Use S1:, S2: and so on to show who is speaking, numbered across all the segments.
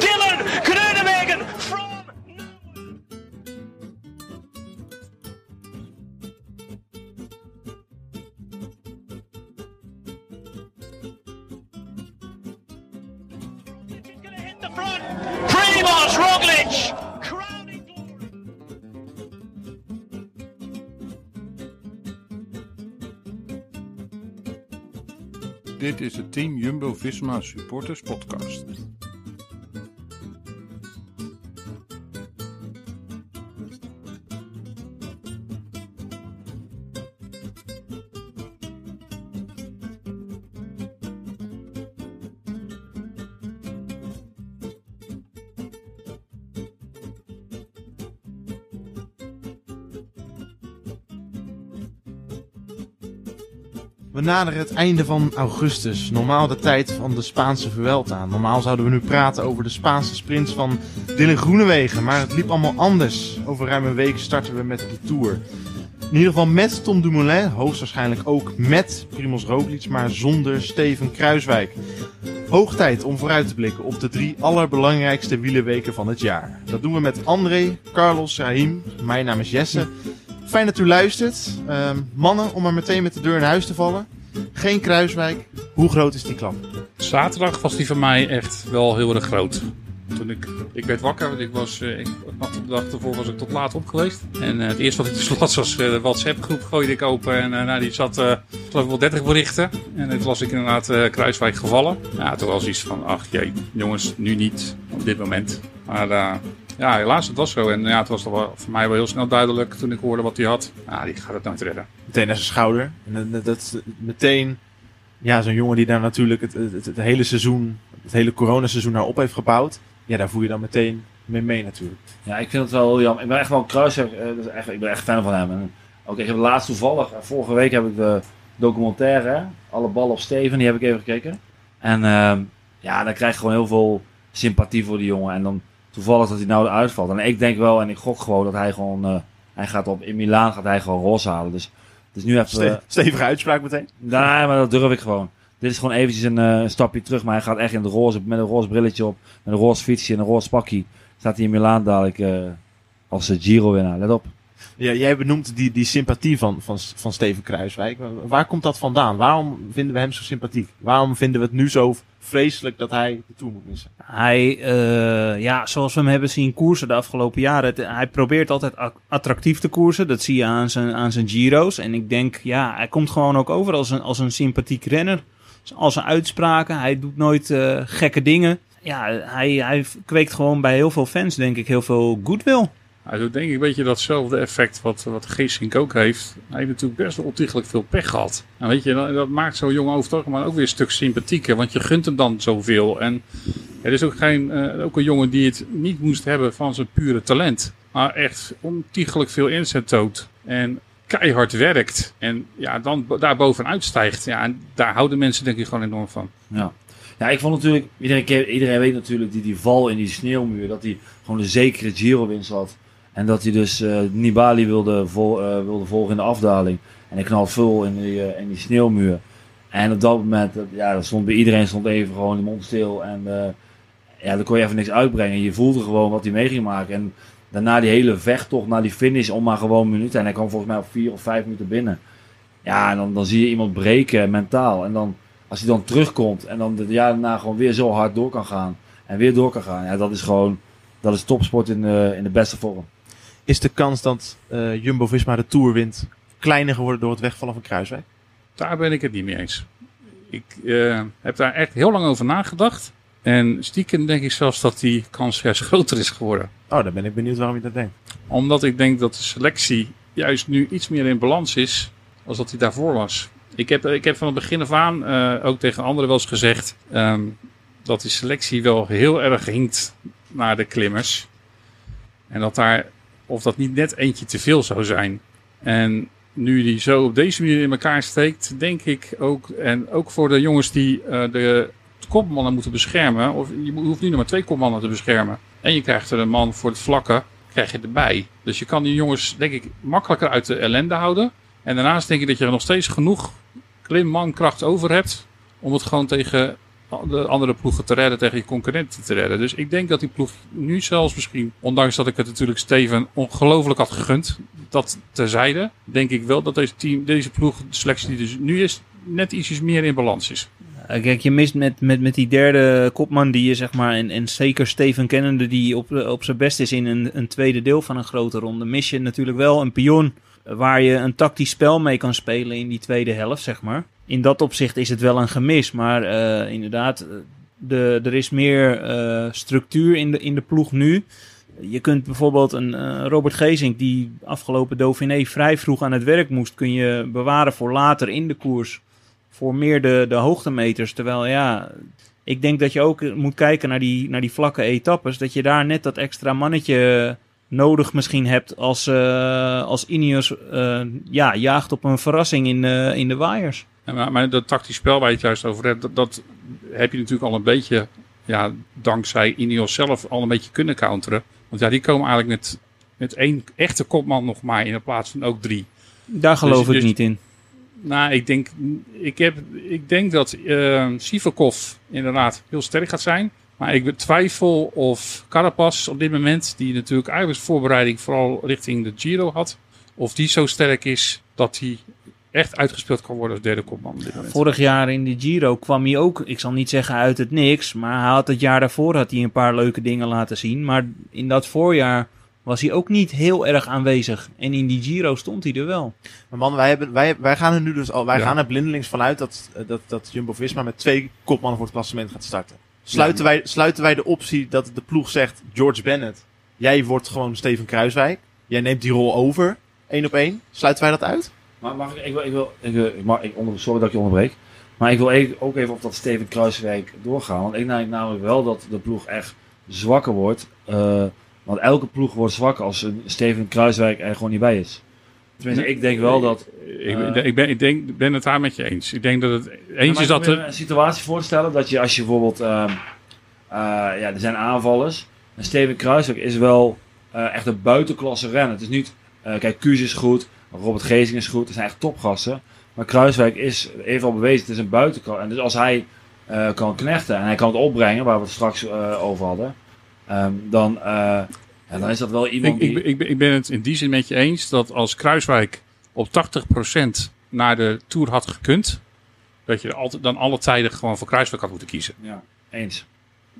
S1: Dylan Groenewegen from... Hit the front. Primoz Roglic!
S2: Dit is het Team Jumbo Visma Supporters Podcast.
S3: Naderen het einde van augustus, normaal de tijd van de Spaanse Vuelta. Normaal zouden we nu praten over de Spaanse sprints van Dylan Groenewegen, maar het liep allemaal anders. Over ruim een week starten we met de Tour. In ieder geval met Tom Dumoulin, hoogstwaarschijnlijk ook met Primoz Roglic, maar zonder Steven Kruiswijk. Hoog tijd om vooruit te blikken op de drie allerbelangrijkste wielerweken van het jaar. Dat doen we met André, Carlos, Rahim, mijn naam is Jesse. Fijn dat u luistert. Ehm, mannen, om maar meteen met de deur in huis te vallen. Geen Kruiswijk. Hoe groot is die klap?
S4: Zaterdag was die voor mij echt wel heel erg groot. Toen ik, ik werd wakker, want ik was, eh, ik de dag ervoor was ik tot laat op geweest. En eh, het eerste wat ik dus las was eh, de WhatsApp groep gooide ik open. En nou, die zat, geloof ik wel 30 berichten. En toen was ik inderdaad Kruiswijk gevallen. Ja, toen was iets van, ach jee, jongens, nu niet op dit moment. Maar ja, helaas, het was zo. En ja, het was toch wel voor mij wel heel snel duidelijk toen ik hoorde wat hij had. Ja, die gaat het nooit redden.
S3: Meteen naar zijn schouder. En dat, meteen, ja, zo'n jongen die daar natuurlijk het, het, het hele seizoen, het hele coronaseizoen naar op heeft gebouwd. Ja, daar voel je dan meteen mee mee natuurlijk.
S5: Ja, ik vind het wel heel jammer. Ik ben echt wel Kruiswijk, eh, dat is echt, ik ben echt fan van hem. En ook ik heb laatst toevallig, eh, vorige week heb ik de documentaire, Alle ballen op Steven, die heb ik even gekeken. En ehm, ja, dan krijg je gewoon heel veel sympathie voor die jongen. En dan toevallig dat hij nou eruit valt. En ik denk wel, en ik gok gewoon dat hij gewoon, eh, hij gaat op, in Milaan gaat hij gewoon roze halen. Dus, dus nu even...
S3: Ste- stevige uitspraak meteen.
S5: Nee, maar dat durf ik gewoon. Dit is gewoon eventjes een, eh, een stapje terug. Maar hij gaat echt in de roze, met een roze brilletje op. Met een roze fietsje en een roze pakje. Staat hij in Milaan dadelijk eh, als Giro-winnaar. Let op.
S3: Ja, jij benoemt die, die sympathie van, van, van Steven Kruiswijk. Waar komt dat vandaan? Waarom vinden we hem zo sympathiek? Waarom vinden we het nu zo vreselijk dat hij de Tour moet missen?
S6: Hij, eh, ja, zoals we hem hebben zien koersen de afgelopen jaren. hij probeert altijd attractief te koersen. Dat zie je aan zijn, aan zijn Giro's. En ik denk, ja, hij komt gewoon ook over als een, als een sympathiek renner. Als zijn uitspraken. Hij doet nooit eh, gekke dingen. Ja, hij, hij kweekt gewoon bij heel veel fans, denk ik, heel veel goodwill.
S4: Hij doet denk ik een beetje datzelfde effect wat, wat Geesink ook heeft. Hij heeft natuurlijk best wel ontiegelijk veel pech gehad. En weet je, dat, dat maakt zo'n over het algemeen ook weer een stuk sympathieker. Want je gunt hem dan zoveel. En er is ook, geen, eh, ook een jongen die het niet moest hebben van zijn pure talent. Maar echt ontiegelijk veel inzet toont. En keihard werkt. En ja, dan bo- daar bovenuit stijgt. Ja, en daar houden mensen denk ik gewoon enorm van.
S5: Ja. Ja, ik vond natuurlijk, iedereen, iedereen weet natuurlijk die, die val in die sneeuwmuur, dat hij gewoon een zekere Giro-winst had. En dat hij dus eh, Nibali wilde, eh, wilde volgen in de afdaling. En hij knalt vol in die, eh, die sneeuwmuur. En op dat moment, ja, dat stond bij iedereen stond even gewoon de mond stil. En ja, dan kon je even niks uitbrengen. Je voelde gewoon wat hij mee ging maken. En daarna die hele vechttocht naar die finish om maar gewoon minuten. En hij kwam volgens mij op vier of vijf minuten binnen. Ja, en dan, dan zie je iemand breken mentaal. En dan, als hij dan terugkomt en dan de jaar daarna gewoon weer zo hard door kan gaan. En weer door kan gaan. Ja, dat is gewoon, dat is topsport in in de beste vorm.
S3: Is de kans dat eh, Jumbo-Visma de Tour wint kleiner geworden door het wegvallen van Kruiswijk?
S4: Daar ben ik het niet mee eens. Ik eh, heb daar echt heel lang over nagedacht. En stiekem denk ik zelfs dat die kans juist groter is geworden.
S3: Oh, dan ben ik benieuwd waarom je dat denkt.
S4: Omdat ik denk dat de selectie juist nu iets meer in balans is als dat die daarvoor was. Ik heb, ik heb van het begin af aan eh, ook tegen anderen wel eens gezegd ehm, dat die selectie wel heel erg hinkt naar de klimmers. En dat daar, of dat niet net eentje te veel zou zijn. En nu die zo op deze manier in elkaar steekt, denk ik ook, en ook voor de jongens die eh, de kopmannen moeten beschermen, of je hoeft nu nog maar twee kopmannen te beschermen. En je krijgt er een man voor het vlakke, krijg je erbij. Dus je kan die jongens, denk ik, makkelijker uit de ellende houden. En daarnaast denk ik dat je er nog steeds genoeg klimmankracht over hebt om het gewoon tegen de andere ploegen te redden, tegen je concurrenten te redden. Dus ik denk dat die ploeg nu zelfs misschien, ondanks dat ik het natuurlijk Steven ongelooflijk had gegund, dat terzijde, denk ik wel dat deze team, deze ploeg, de selectie die dus nu is, net ietsjes meer in balans is.
S6: Kijk, je mist met, met, met die derde kopman die je zeg maar, en, en zeker Steven Kennende die op, op zijn best is in een, een tweede deel van een grote ronde, mis je natuurlijk wel een pion eh, waar je een tactisch spel mee kan spelen in die tweede helft, zeg maar. In dat opzicht is het wel een gemis, maar eh, inderdaad, eh, de, er is meer eh, structuur in de, in de ploeg nu. Je kunt bijvoorbeeld een Robert Gezink die afgelopen Dauphiné vrij vroeg aan het werk moest, kun je bewaren voor later in de koers. Voor meer de, de hoogtemeters. Terwijl ja, ik denk dat je ook moet kijken naar die, naar die vlakke etappes. Dat je daar net dat extra mannetje nodig misschien hebt als, eh, als Ineos ja, jaagt op een verrassing in, in de waaiers.
S4: Maar, maar dat tactisch spel waar je het juist over hebt, dat, dat heb je natuurlijk al een beetje, ja, dankzij Ineos zelf al een beetje kunnen counteren. Want ja, die komen eigenlijk met, met één echte kopman nog maar in plaats van ook drie.
S6: Daar geloof
S4: Dus-
S6: ik
S4: dus-
S6: niet in.
S4: Nou, ik denk, ik heb, ik denk dat eh Sivakov inderdaad heel sterk gaat zijn. Maar ik betwijfel of Carapaz op dit moment, die natuurlijk eigenlijk voorbereiding vooral richting de Giro had, of die zo sterk is dat hij echt uitgespeeld kan worden als derde kopman op dit moment.
S6: Vorig jaar in de Giro kwam hij ook, ik zal niet zeggen uit het niks, maar hij had het jaar daarvoor had hij een paar leuke dingen laten zien. Maar in dat voorjaar was hij ook niet heel erg aanwezig. En in die Giro stond hij er wel.
S3: Maar man, wij, hebben, wij, wij gaan er nu dus al, wij
S4: Ja.
S3: gaan er blindelings vanuit dat, dat, dat Jumbo-Visma met twee kopmannen voor het klassement gaat starten. Sluiten, wij, sluiten wij de optie dat de ploeg zegt, George Bennett, jij wordt gewoon Steven Kruiswijk. Jij neemt die rol over, één op één. Sluiten wij dat uit?
S5: Maar mag ik, ik wil, ik wil, ik ik mag, ik onder, sorry dat ik je onderbreek. Maar ik wil ook even op dat Steven Kruiswijk doorgaan. Want ik denk namelijk wel dat de ploeg echt zwakker wordt. Eh, want elke ploeg wordt zwakker als een Steven Kruiswijk er gewoon niet bij is. Tenminste, ik denk wel dat...
S4: Ik,
S5: Eh.
S4: ik, ben, ik denk, ben het daar met je eens. Ik denk dat het eens is dat er.
S5: een situatie voorstellen dat je als je bijvoorbeeld... ehm, eh, ja, er zijn aanvallers. En Steven Kruiswijk is wel echt een buitenklasse renner. Het is niet... kijk, Kuus is goed. Robert Gezing is goed. Dat zijn echt topgasten. Maar Kruiswijk is, heeft al bewezen, het is een buitenklasse. En dus als hij eh, kan knechten en hij kan het opbrengen, waar we het straks eh, over hadden, ehm, dan, eh, ja, dan is dat wel iemand
S4: Ik,
S5: die...
S4: ik, ben- ik, ik ben het in die zin met je eens dat als Kruiswijk op 80% naar de Tour had gekund, dat je altijd, dan alle tijden gewoon voor Kruiswijk had moeten kiezen.
S5: ja, eens.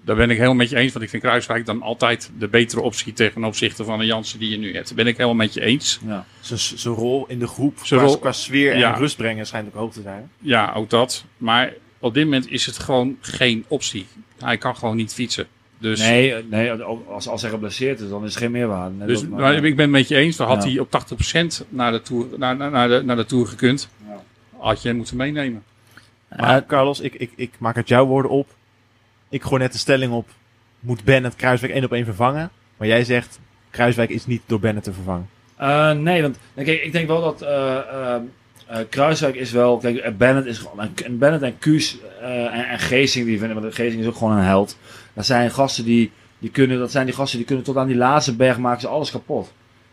S4: Daar ben ik helemaal met je eens, want ik vind Kruiswijk dan altijd de betere optie ten opzichte van de Jansen die je nu hebt. Daar ben ik helemaal met je eens.
S5: Ja.
S3: Zijn- rol in de groep,
S4: Zijn
S3: qua,
S4: rol-
S3: qua sfeer en
S4: Ja.
S3: rust brengen, schijnt ook hoog te zijn.
S4: Ja, ook dat. Maar op dit moment is het gewoon geen optie. Hij kan gewoon niet fietsen. Dus,
S5: Nee, nee als, als hij geblesseerd is, dan is het geen meerwaarde. Nee,
S4: dus maar ik ben het met je eens. Dan had
S5: Ja.
S4: hij op 80% naar de, tour, naar, naar, naar, de, naar de Tour gekund.
S5: Ja.
S4: Had je hem moeten meenemen.
S3: Maar Carlos, ik, ik, ik maak uit jouw woorden op. Ik gooi net de stelling op. Moet Bennett Kruiswijk één op één vervangen? Maar jij zegt, Kruiswijk is niet door Bennett te vervangen.
S5: Eh, nee, want nou, kijk, ik denk wel dat eh, Kruiswijk is wel. Kijk, Bennett is gewoon. En, en Bennett en Kuus en, en Geesing, die vinden, want Geesing is ook gewoon een held. Dat zijn gasten die, die kunnen, dat zijn die gasten die kunnen tot aan die laatste berg maken ze alles kapot.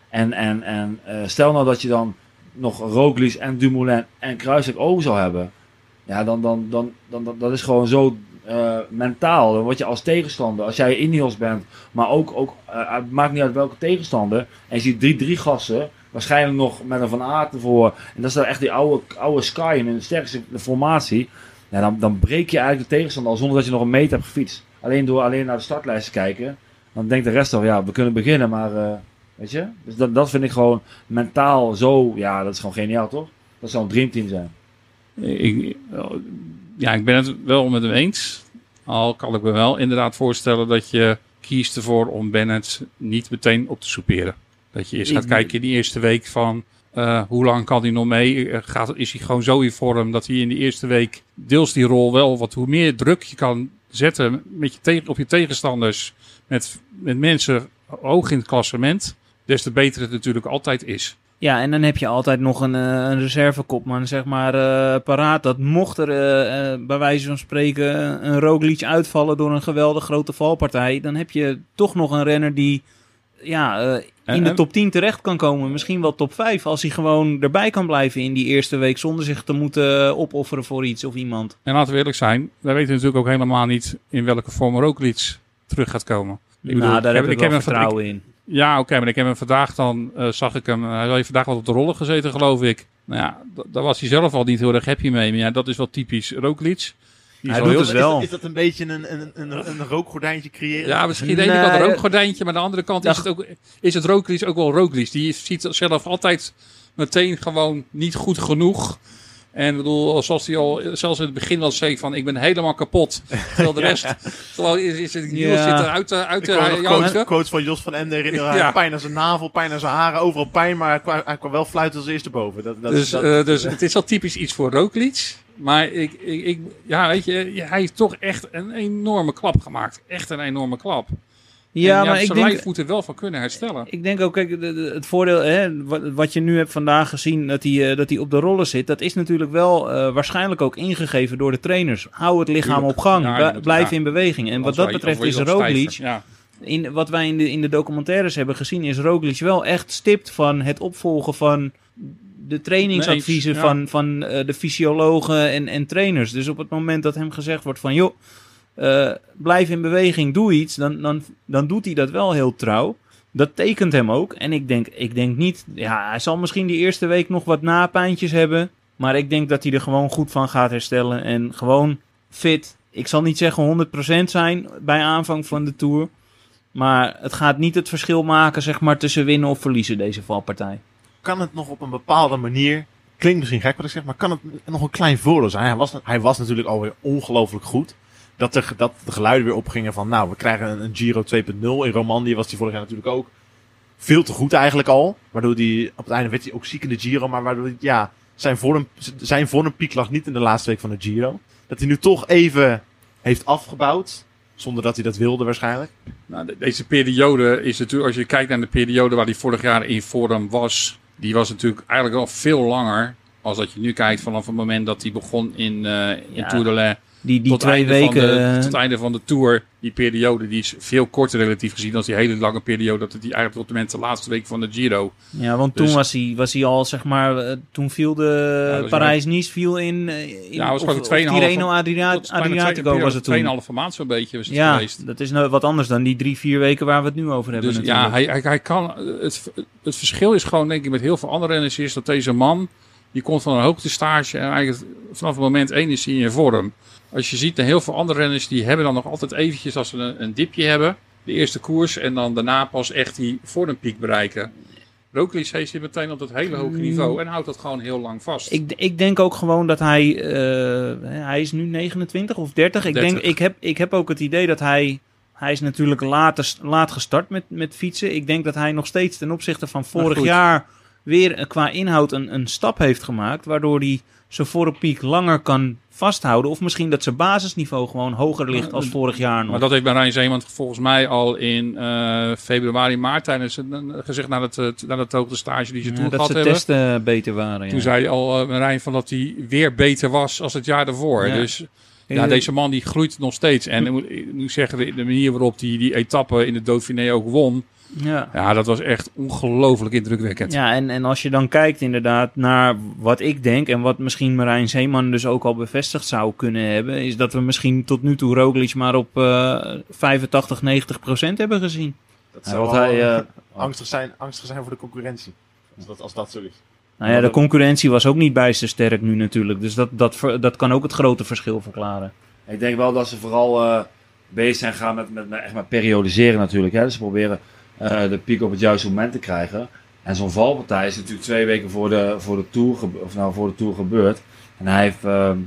S5: En, en, en stel nou dat je dan nog Roglic en Dumoulin en Kruiswijk over zou hebben. Ja, dan, dan, dan, dan, dan dat is gewoon zo eh, mentaal. Dan word je als tegenstander, als jij Ineos bent, maar ook, ook het maakt niet uit welke tegenstander. En je ziet drie, drie gasten, waarschijnlijk nog met een Van Aert ervoor. En dat is dan echt die oude, oude Sky in een sterkste formatie. Ja, dan, dan breek je eigenlijk de tegenstander al zonder dat je nog een meter hebt gefietst. Alleen door alleen naar de startlijst te kijken. Dan denkt de rest al, ja, we kunnen beginnen, maar eh, weet je. Dus dat, dat vind ik gewoon mentaal zo, ja, dat is gewoon geniaal, toch? Dat zou een dreamteam zijn.
S4: Ik, ja, ik ben het wel met hem eens. Al kan ik me wel inderdaad voorstellen dat je kiest ervoor om Bennett niet meteen op te soeperen. Dat je eerst gaat kijken in die eerste week van eh, hoe lang kan hij nog mee? Eh, Gaat, is hij gewoon zo in vorm dat hij in de eerste week deels die rol wel wat hoe meer druk je kan zetten met je tegen, op je tegenstanders, met, met mensen hoog in het klassement, des te beter het natuurlijk altijd is.
S6: Ja, en dan heb je altijd nog een, eh, een reservekopman, zeg maar, eh, paraat. Dat mocht er eh, bij wijze van spreken een Roglic uitvallen door een geweldig grote valpartij, dan heb je toch nog een renner die ja, in de top 10 terecht kan komen. Misschien wel top 5, als hij gewoon erbij kan blijven in die eerste week zonder zich te moeten opofferen voor iets of iemand.
S4: En laten we eerlijk zijn, wij weten natuurlijk ook helemaal niet in welke vorm Roglic terug gaat komen. Ik bedoel,
S6: nou, daar
S4: ik
S6: heb ik,
S4: heb
S6: wel vertrouwen in.
S4: Ja, oké, maar ik heb hem vandaag dan, eh, zag ik hem, hij heeft vandaag wat op de rollen gezeten, geloof ik. Nou ja, daar was hij zelf al niet heel erg happy mee. Maar ja, dat is wel typisch Roglic.
S6: Hij doet
S4: heel-
S6: het wel.
S3: Is, is dat een beetje een, een, een, een rookgordijntje creëren?
S4: Ja, misschien aan de ene kant een rookgordijntje, maar aan de andere kant is het ook, is het Roglic ook wel Roglic. Die ziet zelf altijd meteen gewoon niet goed genoeg. En ik bedoel, zoals hij al zelfs in het begin al zei van ik ben helemaal kapot. Terwijl de rest, terwijl is, is het, Niels
S6: Ja.
S4: zit er uit, uit de
S3: nog quotes, van Jos van Emden herinneren.
S4: Ja.
S3: Pijn aan zijn navel, pijn aan zijn haren, overal pijn. Maar hij kwam, hij kwam wel fluiten als eerste boven. Dat, dat,
S4: Dus,
S3: dat,
S4: eh, dus het is al typisch iets voor Roglic. Maar ik, ik, ik, ja, weet je, hij heeft toch echt een enorme klap gemaakt. Echt een enorme klap.
S6: Ja, maar ik denk,
S4: moet er wel van kunnen herstellen.
S6: ik denk ook, kijk, het voordeel, hè, wat, je nu hebt vandaag gezien, dat hij, eh, dat hij op de rollen zit, dat is natuurlijk wel eh, waarschijnlijk ook ingegeven door de trainers. Hou het lichaam
S4: Tuurlijk.
S6: op gang,
S4: Ja,
S6: blijf
S4: ja.
S6: in beweging. En wat dat betreft is Roglic, in, wat wij in de, in de documentaires hebben gezien, is Roglic wel echt stipt van het opvolgen van de trainingsadviezen
S4: Nee
S6: van, van eh, de fysiologen en, en trainers. Dus op het moment dat hem gezegd wordt van, joh, eh, blijf in beweging, doe iets, dan, dan, dan doet hij dat wel heel trouw. Dat tekent hem ook. En ik denk, ik denk niet, ja, hij zal misschien die eerste week nog wat napijntjes hebben. Maar ik denk dat hij er gewoon goed van gaat herstellen. En gewoon fit. Ik zal niet zeggen 100% zijn bij aanvang van de Tour. Maar het gaat niet het verschil maken, zeg maar, tussen winnen of verliezen, deze valpartij.
S3: kan het nog op een bepaalde manier. Klinkt misschien gek wat ik zeg, maar kan het nog een klein voordeel zijn? Hij was, hij was natuurlijk alweer ongelooflijk goed. Dat, er, dat de geluiden weer opgingen van, nou, we krijgen een, een Giro 2.0. In Romandie was hij vorig jaar natuurlijk ook veel te goed eigenlijk al. Waardoor hij, op het einde werd hij ook ziek in de Giro. Maar waardoor hij, ja, zijn vorm, zijn vormpiek lag niet in de laatste week van de Giro. Dat hij nu toch even heeft afgebouwd. Zonder dat hij dat wilde waarschijnlijk.
S4: Nou, de- deze periode is natuurlijk, als je kijkt naar de periode waar hij vorig jaar in vorm was, die was natuurlijk eigenlijk al veel langer. Als dat je nu kijkt vanaf het moment dat hij begon in, eh in
S6: Ja,
S4: Tour de Lens.
S6: Die, die
S4: tot,
S6: twee weken.
S4: De,
S6: eh,
S4: tot het einde van de Tour, die periode, die is veel korter relatief gezien als die hele lange periode. Dat het die eigenlijk tot de moment de laatste week van de Giro.
S6: Ja, want
S4: Dus-
S6: toen was hij, was hij al, zeg maar, eh, toen viel de Parijs-Nice viel in, eh, in
S4: Ja, was
S6: of, of
S4: 2,5
S6: Tirreno Adria-
S4: Tot bijna twee-
S6: Adriatico was het toen.
S4: 2,5 maand zo'n beetje was het
S6: Ja,
S4: geweest.
S6: dat is nou wat anders dan die drie, vier weken waar we het nu over hebben
S4: Dus
S6: natuurlijk.
S4: ja, hij, hij, hij kan. Het, het verschil is gewoon, denk ik, met heel veel andere renners, is dat deze man. Die komt van een hoogtestage. en eigenlijk vanaf het moment één is hij in vorm. Als je ziet, heel veel andere renners. die hebben dan nog altijd eventjes als ze een, een dipje hebben. de eerste koers. en dan daarna pas echt die vormpiek bereiken. Roglic heeft zit meteen op dat hele hoge niveau. en houdt dat gewoon heel lang vast.
S6: Ik, ik denk ook gewoon dat hij. eh, hij is nu 29 of 30. Ik,
S4: 30.
S6: Denk, ik, heb, ik heb ook het idee dat hij. Hij is natuurlijk later, laat gestart met, met fietsen. Ik denk dat hij nog steeds ten opzichte van vorig jaar. Weer eh, qua inhoud een, een stap heeft gemaakt. Waardoor hij zijn vormpiek langer kan vasthouden. Of misschien dat zijn basisniveau gewoon hoger ligt als vorig jaar nog.
S4: Maar dat heeft Marijn Zeeman volgens mij al in eh, februari, maart tijdens het, eh, gezegd na het, het- na het hoogtestage die ze
S6: Ja,
S4: toen
S6: dat
S4: gehad
S6: zijn
S4: hebben.
S6: testen beter waren.
S4: Toen
S6: ja.
S4: zei al uh, Marijn van dat hij weer beter was als het jaar daarvoor.
S6: Ja.
S4: Dus ja,
S6: Eh,
S4: deze man die groeit nog steeds. En ik moet, ik moet zeggen, de, de manier waarop hij die etappe in de Dauphiné ook won.
S6: Ja.
S4: Ja, dat was echt ongelooflijk indrukwekkend.
S6: Ja, en, en als je dan kijkt inderdaad naar wat ik denk... en wat misschien Marijn Zeeman dus ook al bevestigd zou kunnen hebben... is dat we misschien tot nu toe Roglic maar op eh 85, 90 procent hebben gezien.
S3: Dat
S5: Ja,
S3: zou
S5: hij,
S3: eh,
S5: eh,
S3: angstig, zijn, angstig zijn voor de concurrentie. Als dat, als dat zo is.
S6: Nou ja, de concurrentie was ook niet bijster sterk nu natuurlijk. Dus dat, dat, dat kan ook het grote verschil verklaren.
S5: Ik denk wel dat ze vooral eh, bezig zijn gaan met, met, met echt maar periodiseren natuurlijk. Hè. Dus ze proberen de piek op het juiste moment te krijgen. En zo'n valpartij is natuurlijk twee weken voor de, voor de, tour, of nou, voor de Tour gebeurd. En hij heeft ehm,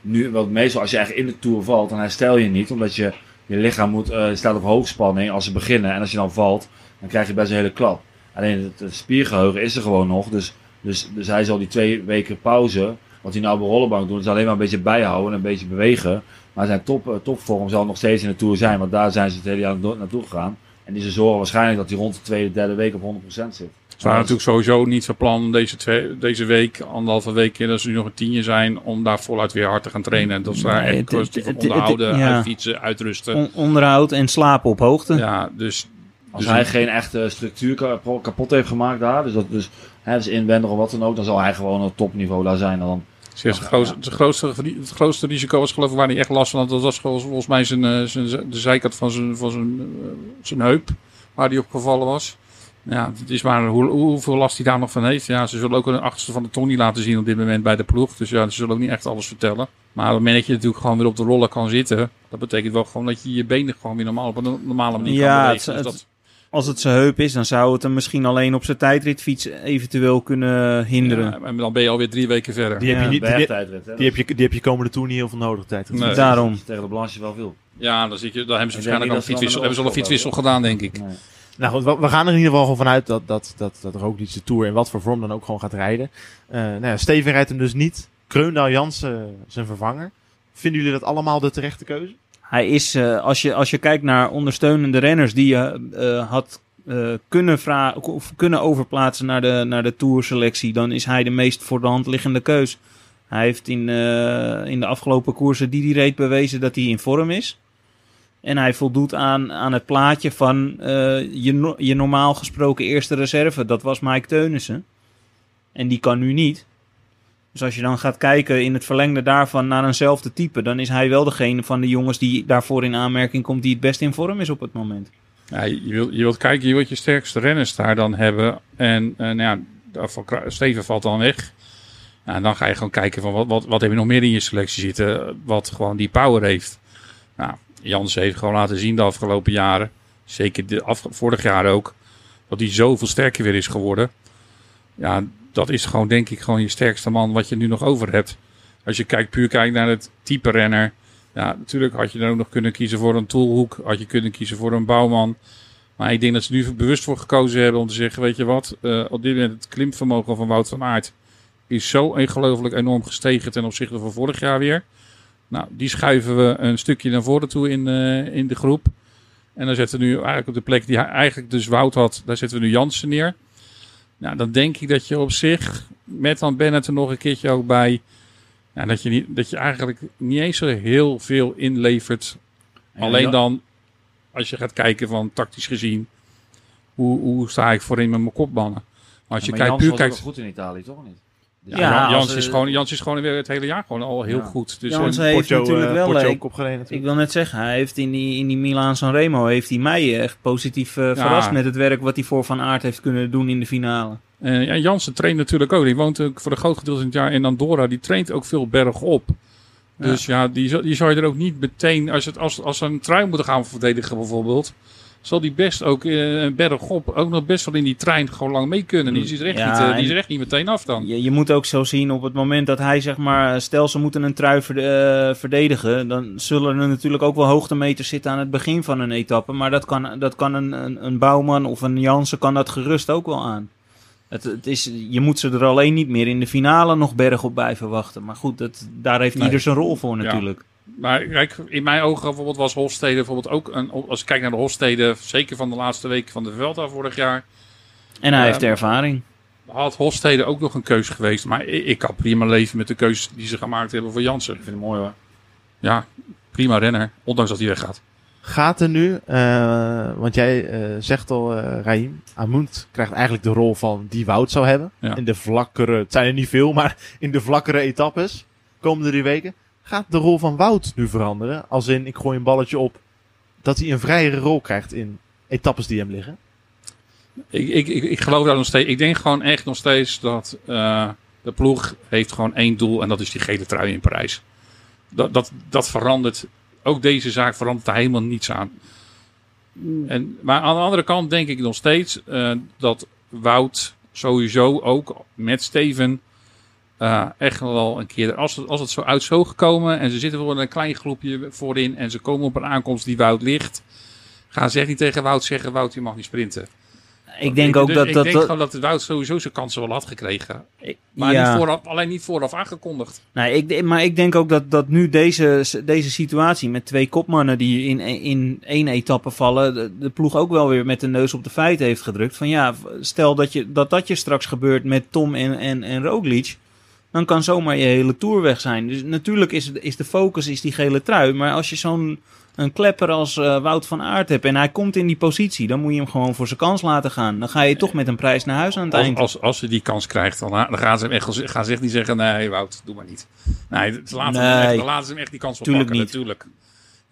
S5: nu, wat meestal als je eigenlijk in de Tour valt, dan herstel je niet. Omdat je, je lichaam moet, eh, staat op hoogspanning als ze beginnen. En als je dan valt, dan krijg je best een hele klap. Alleen het, spiergeheugen is er gewoon nog. Dus, dus, dus hij zal die twee weken pauze, wat hij nou op de rollenbank doet, is alleen maar een beetje bijhouden en een beetje bewegen. Maar zijn top, eh, topvorm zal nog steeds in de Tour zijn, want daar zijn ze het hele jaar naartoe gegaan. En die ze zorgen waarschijnlijk dat hij rond de tweede, derde week op 100% zit.
S4: Het waren natuurlijk sowieso niet van plan om deze, twee, deze week, anderhalve week, dat ze nu nog een tienje zijn, om daar voluit weer hard te gaan trainen. En dat ze daar
S6: Nee,
S4: echt onderhouden,
S6: ja.
S4: uitfietsen, uitrusten.
S6: On- onderhoud en slapen op hoogte.
S4: Ja, dus
S5: Als
S4: Dus
S5: hij
S4: een-
S5: geen echte structuur kapot, kapot heeft gemaakt daar, dus, dat, dus, hè, dus inwendig of wat dan ook, dan zal hij gewoon op topniveau daar zijn. En dan,
S4: Zeg, het, grootste, het, grootste, het grootste risico was geloof ik waar hij echt last van had. Dat was volgens mij zijn, eh, zijn, de zijkant van zijn, van zijn, eh, zijn heup. Waar hij op gevallen was. Ja, het is maar hoe, hoeveel last hij daar nog van heeft. Ja, ze zullen ook een achterste van de tong niet laten zien op dit moment bij de ploeg. Dus ja, ze zullen ook niet echt alles vertellen. Maar op het moment dat je natuurlijk gewoon weer op de rollen kan zitten, dat betekent wel gewoon dat je je benen gewoon weer normaal op een normale manier
S6: Ja,
S4: kan
S6: het-
S4: bewegen. Dus
S6: het-
S4: dat,
S6: Als het zijn heup is, dan zou het hem misschien alleen op zijn tijdritfiets eventueel kunnen hinderen.
S4: ja, en dan ben je alweer drie weken verder.
S3: Die heb je niet, die,
S5: Bergtijdrit, hè?
S3: die heb je, die heb je komende toer niet heel veel nodig tijd.
S4: Nee.
S6: Daarom.
S5: Tegen de Blanche wel veel.
S4: Ja, dan, zit je, dan hebben ze waarschijnlijk al een fietswissel, hebben ze al een fietswissel gedaan, denk ik.
S5: Nee.
S3: Nou goed, we, gaan er in ieder geval gewoon vanuit dat, dat, dat, dat Roglic de Tour in wat voor vorm dan ook gewoon gaat rijden. Eh nou ja, Steven rijdt hem dus niet. Kreundaal Jansen eh, zijn vervanger. Vinden jullie dat allemaal de terechte keuze?
S6: Hij is, eh, als, je, als je kijkt naar ondersteunende renners die je eh, had eh, kunnen, of kunnen overplaatsen naar de, naar de tourselectie, dan is hij de meest voor de hand liggende keus. Hij heeft in, in de afgelopen koersen die hij reed bewezen dat hij in vorm is. En hij voldoet aan, aan het plaatje van je, je normaal gesproken eerste reserve. Dat was Mike Teunissen. En die kan nu niet. Dus als je dan gaat kijken in het verlengde daarvan naar eenzelfde type, dan is hij wel degene van de jongens die daarvoor in aanmerking komt die het best in vorm is op het moment.
S4: Ja, je, wilt, je wilt kijken, je wilt je sterkste renners daar dan hebben. En eh, nou ja, Steven valt dan weg. Ja, en dan ga je gewoon kijken van wat, wat, wat heb je nog meer in je selectie zitten. Wat gewoon die power heeft. Nou, Jans heeft gewoon laten zien de afgelopen jaren. Zeker de af, vorig jaar ook. Dat hij zoveel sterker weer is geworden. Ja, dat is gewoon denk ik gewoon je sterkste man wat je nu nog over hebt. Als je kijkt, puur kijkt naar het type renner. Ja, natuurlijk had je dan ook nog kunnen kiezen voor een Toolhoek. Had je kunnen kiezen voor een Bouwman. Maar ik denk dat ze nu bewust voor gekozen hebben om te zeggen, weet je wat, eh, op dit moment het klimvermogen van Wout van Aert is zo ongelooflijk enorm gestegen ten opzichte van vorig jaar weer. Nou, die schuiven we een stukje naar voren toe in, eh, in de groep. En dan zetten we nu eigenlijk op de plek die hij eigenlijk dus Wout had, daar zetten we nu Jansen neer. Nou, dan denk ik dat je op zich, met dan Bennett er nog een keertje ook bij, ja, dat, je niet, dat je eigenlijk niet eens zo heel veel inlevert
S5: En
S4: Alleen dan, als je gaat kijken van tactisch gezien, hoe, hoe sta ik voorin met mijn kopbannen? Maar als je kijkt, puur kijkt,
S5: goed in Italië, toch niet? Dus
S6: Ja,
S4: Jan- Jans, is
S6: eh,
S4: gewoon, Jans is gewoon weer het hele jaar gewoon al heel
S5: Ja.
S4: goed. Dus
S6: Jans
S4: eh,
S6: heeft
S3: Porto,
S6: natuurlijk
S3: eh,
S6: wel
S3: Porto
S6: leuk.
S3: ook opgereden
S6: Ik
S3: natuurlijk.
S6: wil net zeggen, hij heeft in die, in die Milaan Sanremo heeft hij mij echt positief eh, verrast met het werk wat hij voor Van Aert heeft kunnen doen in de finale.
S4: eh, ja, Jansen traint natuurlijk ook. Die woont ook voor een groot gedeelte van het jaar in Andorra. Die traint ook veel bergop. Dus ja, die, zou- die zou je er ook niet meteen, als, het, als, als ze een trui moeten gaan verdedigen bijvoorbeeld, zal die best ook eh bergop ook nog best wel in die trein gewoon lang mee kunnen. Die is er echt,
S6: Ja,
S4: niet, eh, die is echt niet meteen af dan.
S6: Je, je moet ook zo zien op het moment dat hij zeg maar, stel ze moeten een trui verde- eh, verdedigen, dan zullen er natuurlijk ook wel hoogtemeters zitten aan het begin van een etappe. Maar dat kan, dat kan een, een, een Bouwman of een Jansen kan dat gerust ook wel aan. Het, het is, je moet ze er alleen niet meer in de finale nog bergop bij verwachten. Maar goed, dat, daar heeft
S4: Nee.
S6: ieder zijn rol voor
S4: Ja. Maar kijk, in mijn ogen bijvoorbeeld was Hofstede bijvoorbeeld ook een, als ik kijk naar de Hofstede, zeker van de laatste weken van de Vuelta vorig jaar,
S6: En hij heeft ervaring.
S4: had Hofstede ook nog een keus geweest. Maar ik, ik kan prima leven met de keus die ze gemaakt hebben voor Jansen.
S5: Ik vind het mooi hoor.
S4: Ja, prima renner, ondanks dat hij weggaat.
S3: Gaat er nu, eh, want jij eh, zegt al, eh Raim, Amunt krijgt eigenlijk de rol van die Wout zou hebben.
S4: Ja.
S3: In de vlakkere, het zijn er niet veel, maar in de vlakkere etappes, komende drie weken. Gaat de rol van Wout nu veranderen? Als in, ik gooi een balletje op, dat hij een vrijere rol krijgt in etappes die hem liggen?
S4: Ik, ik, ik, geloof daar nog steeds. Ik denk gewoon echt nog steeds dat eh, de ploeg heeft gewoon één doel en dat is die gele trui in Parijs. Dat, dat, dat verandert. Ook deze zaak verandert er helemaal niets aan. En, maar aan de andere kant denk ik nog steeds eh, dat Wout sowieso ook met Steven eh, echt wel een keer, als het, als het zo uit zo gekomen en ze zitten voor een klein groepje voorin en ze komen op een aankomst die Wout ligt, gaan ze echt niet tegen Wout zeggen, Wout je mag niet sprinten.
S6: Ik denk ook
S4: dus
S6: dat...
S4: Ik
S6: dat,
S4: denk
S6: dat
S4: gewoon dat Wout sowieso zijn kansen wel had gekregen. Maar
S6: ja.
S4: niet vooraf, alleen niet vooraf aangekondigd.
S6: Nee, ik, maar ik denk ook dat, dat nu deze, deze situatie met twee kopmannen die in, in één etappe vallen, de, de ploeg ook wel weer met de neus op de feiten heeft gedrukt. Van ja, stel dat je, dat, dat je straks gebeurt met Tom en, en, en Roglic, dan kan zomaar je hele tour weg zijn. Dus natuurlijk is, is de focus is die gele trui, maar als je zo'n een klepper als eh, Wout van Aert hebt en hij komt in die positie, dan moet je hem gewoon voor zijn kans laten gaan. Dan ga je toch met een prijs naar huis aan het
S4: Als,
S6: eind.
S4: als, als ze die kans krijgt, dan, dan gaan ze hem echt, gaan ze echt niet zeggen: nee, Wout, doe maar niet. Nee, laten, hem, echt, laten ze hem echt die kans
S6: niet.
S4: natuurlijk.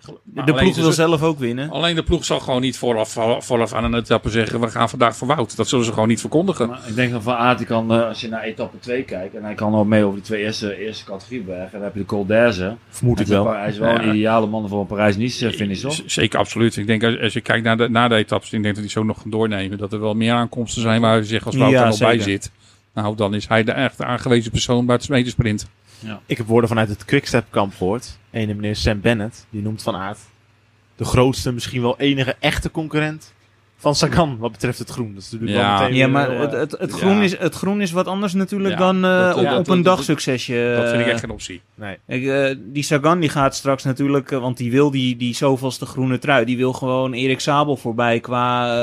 S4: Maar
S6: de
S4: alleen
S6: ploeg wil zelf ook winnen.
S4: Alleen de ploeg zal gewoon niet vooraf, vooraf aan een etappe zeggen: we gaan vandaag voor Wout. Dat zullen ze gewoon niet verkondigen.
S5: Maar ik denk dat Van Aert, die kan, eh, als je naar etappe 2 kijkt, en hij kan ook mee over die twee eerste, eerste categoriebergen. En dan heb je de Col d'Azur.
S3: Vermoed ik
S5: Hij
S3: wel.
S5: een- Hij is wel
S4: Ja.
S5: een ideale man voor een Parijs-Nice finish, toch?
S4: Zeker, absoluut. Ik denk als, als je kijkt naar de, naar de etappes, ik denk dat die zo nog gaan doornemen. Dat er wel meer aankomsten zijn waar je zegt als Wout
S6: Ja,
S4: er nog bij zit. Nou, dan is hij de echt aangewezen persoon bij het smedesprint.
S3: Ik heb woorden vanuit het Quickstep kamp gehoord. Ene meneer Sam Bennett, die noemt Van Aert de grootste, misschien wel enige echte concurrent van Sagan wat betreft het groen. Dat is natuurlijk
S4: Ja.
S3: wel meteen
S6: Ja, maar
S3: heel,
S6: het,
S3: eh,
S6: het,
S4: ja.
S6: groen is, het groen is wat anders natuurlijk
S4: Ja,
S6: dan eh,
S4: dat-
S6: op,
S4: ja,
S6: op
S4: dat-
S6: een
S4: dat-
S6: dagsuccesje.
S4: dat vind ik
S6: eh,
S4: echt geen optie.
S3: nee.
S6: Ik, eh, die Sagan die gaat straks natuurlijk, eh, want die wil die, die zoveelste groene trui. Die wil gewoon Erik Sabel voorbij qua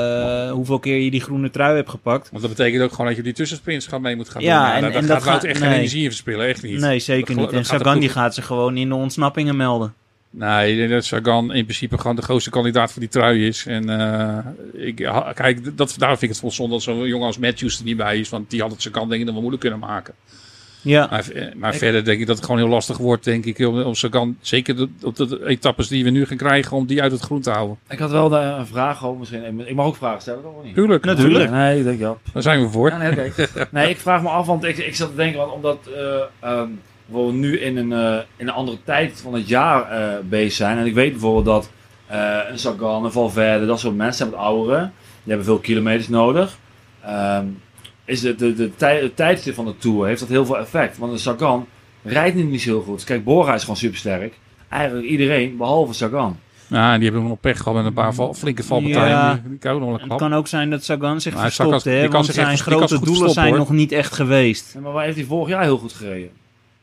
S6: eh, hoeveel keer je die groene trui hebt gepakt.
S4: Want dat betekent ook gewoon dat je die tussensprints gaan mee moet gaan
S6: Ja,
S4: doen.
S6: en-
S4: daar,
S6: en dat
S4: gaat echt geen energie in verspillen. Echt niet.
S6: Nee, zeker
S4: Dat
S6: niet. En Sagan die gaat ze gewoon in de ontsnappingen melden.
S4: Nee, ik denk dat Sagan in principe gewoon de grootste kandidaat voor die trui is. En eh, ik, kijk, dat, daar vind ik het vol zonde dat zo'n jongen als Matthews er niet bij is. Want die had het Sagan denk ik nog wel moeilijk kunnen maken.
S6: Ja,
S4: Maar, eh, verder denk ik dat het gewoon heel lastig wordt, denk ik, om, om Sagan, zeker de- op de etappes die we nu gaan krijgen, om die uit het groen te houden.
S5: Ik had wel daar een vraag over, misschien. Ik mag ook vragen stellen, toch? Niet?
S4: Tuurlijk,
S6: Natuurlijk.
S5: Nee, ik denk ja.
S4: Daar zijn we voor.
S5: Ja, nee, oké. nee, ik vraag me af, want ik, ik zat te denken, want omdat eh, ehm, we nu in een, eh, in een andere tijd van het jaar eh, bezig zijn. En ik weet bijvoorbeeld dat eh, een Sagan, een Valverde, dat soort mensen hebben het ouderen. Die hebben veel kilometers nodig. Ehm, is de, de, de tij, het tijdstip van de Tour heeft dat heel veel effect. Want een Sagan rijdt niet, niet zo heel goed. Kijk, Bora is gewoon supersterk. Eigenlijk iedereen, behalve Sagan.
S4: Ja, die hebben nog pech gehad met een paar val- flinke valpartijen.
S6: Ja.
S4: Die, die kouden nog een
S6: het kan ook zijn dat Sagan zich
S4: Maar hij
S6: verstopt, hè, want zijn grote doelen
S4: stoppen,
S6: zijn
S4: hoor.
S6: nog niet echt geweest.
S5: Maar waar heeft hij vorig jaar heel goed gereden?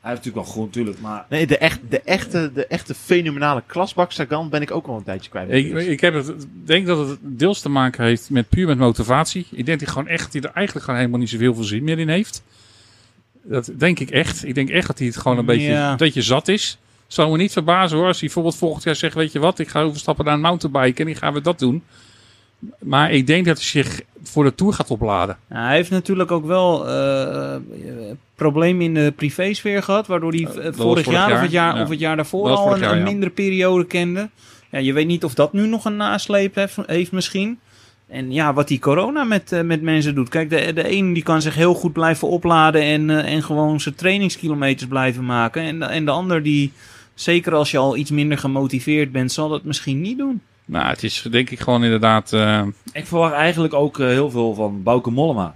S5: Hij heeft natuurlijk wel goed, natuurlijk, maar...
S3: Nee, de, echt, de, echte, de echte fenomenale klasbak Sagan ben ik ook al een tijdje kwijt.
S4: Ik, ik heb het, denk dat het deels te maken heeft met puur met motivatie. Ik denk dat hij gewoon echt, die er eigenlijk gewoon helemaal niet zoveel veel zin meer in heeft. Dat denk ik echt. Ik denk echt dat hij het gewoon een beetje,
S6: Ja.
S4: een beetje zat is. Zou me niet verbazen hoor, als hij bijvoorbeeld volgend jaar zegt, weet je wat, ik ga overstappen naar een mountainbike en ik ga weer dat doen. Maar ik denk dat hij zich voor de Tour gaat opladen.
S6: Nou, hij heeft natuurlijk ook wel eh, problemen in de privésfeer gehad, waardoor hij eh, vorig,
S4: vorig
S6: jaar,
S4: jaar,
S6: of het jaar,
S4: ja.
S6: of het jaar daarvoor al een,
S4: jaar,
S6: een
S4: ja.
S6: mindere periode kende. Ja, je weet niet of dat nu nog een nasleep heeft, heeft misschien. En ja, wat die corona met, eh, met mensen doet. Kijk, de, de een die kan zich heel goed blijven opladen en, en gewoon zijn trainingskilometers blijven maken. En, de- en de ander die, zeker als je al iets minder gemotiveerd bent, zal dat misschien niet doen.
S4: Nou, het is denk ik gewoon inderdaad... eh,
S5: Ik verwacht eigenlijk ook eh, heel veel van Bauke Mollema.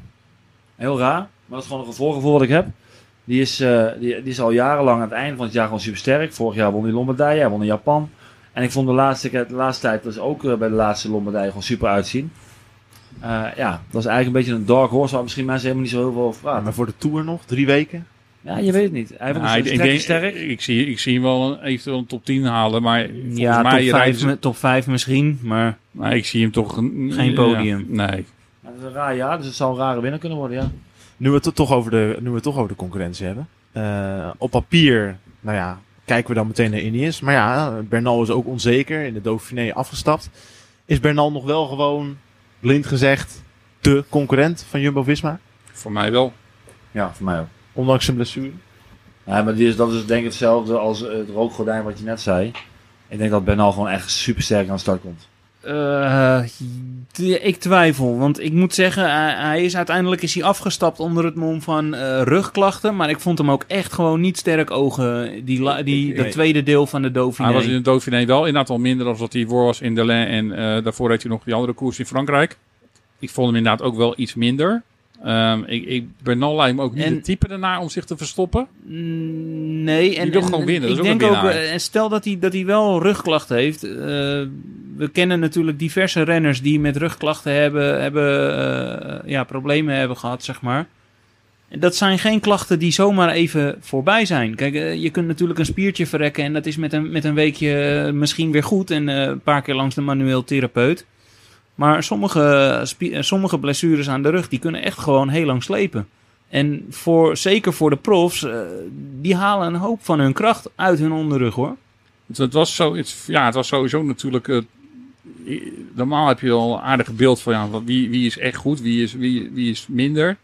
S5: Heel raar, maar dat is gewoon een voorgevoel wat ik heb. Die is, eh, die, die is al jarenlang aan het einde van het jaar gewoon super sterk. Vorig jaar won hij Lombardije, hij won in Japan. En ik vond de laatste, de laatste tijd, dus ook bij de laatste Lombardije, gewoon super uitzien. Eh, ja, dat is eigenlijk een beetje een dark horse waar misschien mensen helemaal niet zo heel veel over praten.
S3: maar voor de Tour nog, drie weken.
S5: Ja, je weet het niet. Hij heeft
S4: nou,
S5: ook
S4: ik,
S5: sterk
S4: denk,
S5: sterk.
S4: ik, zie, ik zie hem wel een, eventueel een top 10 halen, maar volgens
S6: Ja,
S4: mij
S6: top
S4: rijden
S6: 5,
S4: ze-
S6: top 5 misschien, maar
S4: Maar ik zie hem toch... een-
S6: Geen
S4: ja,
S6: podium.
S4: nee.
S5: Ja, dat is een raar jaar, dus het zou een rare winnaar kunnen worden, ja.
S3: Nu we het toch over de, nu we het toch over de concurrentie hebben. Eh, op papier, nou ja, kijken we dan meteen naar Ineos. Maar ja, Bernal is ook onzeker, in de Dauphiné afgestapt. Is Bernal nog wel gewoon, blind gezegd, de concurrent van Jumbo-Visma?
S4: Voor mij wel.
S5: Ja, voor mij ook.
S3: Ondanks zijn blessure?
S5: Ja, maar die is, dat is denk ik hetzelfde als eh, het rookgordijn wat je net zei. Ik denk dat Bernal gewoon echt super sterk aan de start komt.
S6: Eh, ik twijfel, want ik moet zeggen, hij, is uiteindelijk is hij afgestapt onder het mom van eh, rugklachten, maar ik vond hem ook echt gewoon niet sterk ogen, die, la- die, dat tweede deel van de Dauphiné.
S4: Hij was in de Dauphiné wel inderdaad al minder dan dat hij voor was in Delin. En eh, daarvoor reed hij nog die andere koers in Frankrijk. Ik vond hem inderdaad ook wel iets minder. Ehm, ik, ik, Bernal lijkt me ook niet
S6: En-
S4: de type ernaar om zich te verstoppen.
S6: Mm, Nee, en,
S4: wil
S6: en-
S4: gewoon winnen,
S6: Ik
S4: ook
S6: denk ook,
S4: winnaar.
S6: eh, en stel dat hij, dat hij wel rugklachten heeft. eh, we kennen natuurlijk diverse renners die met rugklachten hebben, hebben eh, ja, problemen hebben gehad, zeg maar. En Dat zijn geen klachten die zomaar even voorbij zijn. Kijk, je kunt natuurlijk een spiertje verrekken en dat is met een, met een weekje misschien weer goed. En een paar keer langs de manueel therapeut. Maar sommige, eh, sommige blessures aan de rug, die kunnen echt gewoon heel lang slepen. En voor, zeker voor de profs, eh, die halen een hoop van hun kracht uit hun onderrug hoor.
S4: Het, was zo, het, ja, het was sowieso natuurlijk. eh, normaal heb je al een aardig beeld van ja, wie, wie is echt goed, wie is, wie, wie is minder.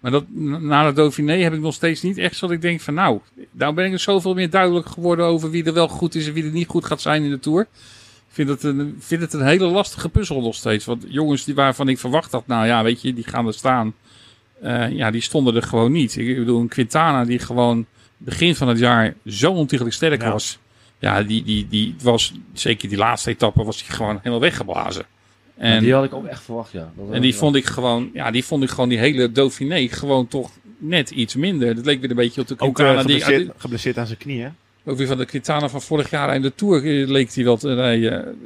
S4: Maar dat, na de Dauphiné heb ik nog steeds niet echt dat ik denk van nou, nou ben ik zoveel meer duidelijk geworden over wie er wel goed is en wie er niet goed gaat zijn in de Tour. Ik vind het een, vind het een hele lastige puzzel nog steeds. Want jongens die waarvan ik verwacht had, nou ja, weet je, die gaan er staan. Eh, ja, die stonden er gewoon niet. Ik bedoel, een Quintana die gewoon begin van het jaar zo ontiegelijk sterk
S3: Ja.
S4: was. Ja, die, die, die was, zeker die laatste etappe, was hij gewoon helemaal weggeblazen. En,
S5: die had ik ook echt verwacht, ja. Dat
S4: en die vond ik gewoon, ja, die vond ik gewoon die hele Dauphiné gewoon toch net iets minder. Dat leek weer een beetje op de
S3: Ook
S4: Quintana
S3: eh,
S4: die,
S3: geblesseerd, geblesseerd aan zijn knieën.
S4: Ook weer van de Quintana van vorig jaar in de Tour leek hij te rijden.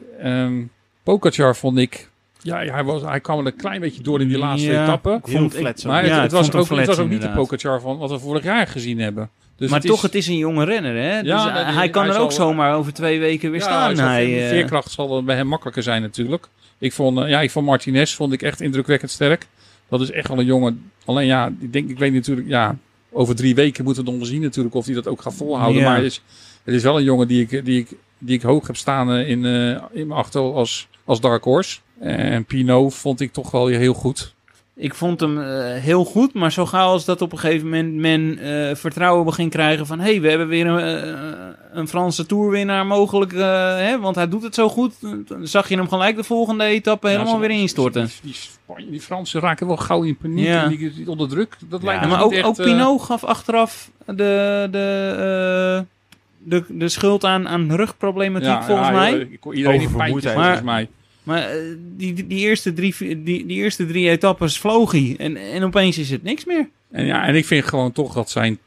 S4: Pogacar vond ik, ja, hij, was, hij kwam er een klein beetje door in die laatste
S6: Ja.
S4: etappe.
S3: Heel
S6: vond-.
S4: Maar
S6: Ja,
S4: het, was ook, het was
S6: flats
S4: ook niet de. Pogacar van wat we vorig jaar gezien hebben. Dus
S6: maar
S4: het
S6: toch,
S4: is,
S6: het is een jonge renner, hè?
S4: Ja,
S6: dus hij, kan
S4: hij
S6: er ook
S4: zal-
S6: zomaar over twee weken weer
S4: ja,
S6: staan. Hij,
S4: de
S6: eh,
S4: veerkracht zal bij hem makkelijker zijn natuurlijk. Ik vond, eh, ja, ik vond Martinez vond ik echt indrukwekkend sterk. Dat is echt wel een jongen. Alleen ja, ik denk, ik weet natuurlijk, ja, over drie weken moeten we nog zien natuurlijk of hij dat ook gaat volhouden.
S6: Ja.
S4: Maar het is, het is wel een jongen die ik, die ik, die ik hoog heb staan eh, in, eh, in mijn achterhoofd als, als Dark Horse. En Pino vond ik toch wel heel goed.
S6: Ik vond hem eh, heel goed, maar zo gauw als dat op een gegeven moment men eh, vertrouwen begint krijgen van... hé, hey, we hebben weer een, eh, een Franse toerwinnaar mogelijk, eh, hè, want hij doet het zo goed. Dan zag je hem gelijk de volgende etappe helemaal
S4: ze-
S6: weer instorten.
S4: Die, die, Spanje- die Fransen raken wel gauw in paniek
S6: Ja.
S4: en die, die onder druk. Dat lijkt
S6: Ja, maar ook,
S4: echt,
S6: ook Pinot gaf achteraf de, de, eh, de, de schuld aan, aan rugproblematiek
S4: ja,
S6: volgens
S4: ja,
S6: mij.
S4: Iedereen in pijntjes volgens mij.
S6: Maar eh, die, die, die eerste drie, die, die eerste drie etappes vloog hij. En, en opeens is het niks meer.
S4: En ja, en ik vind gewoon toch dat zijn.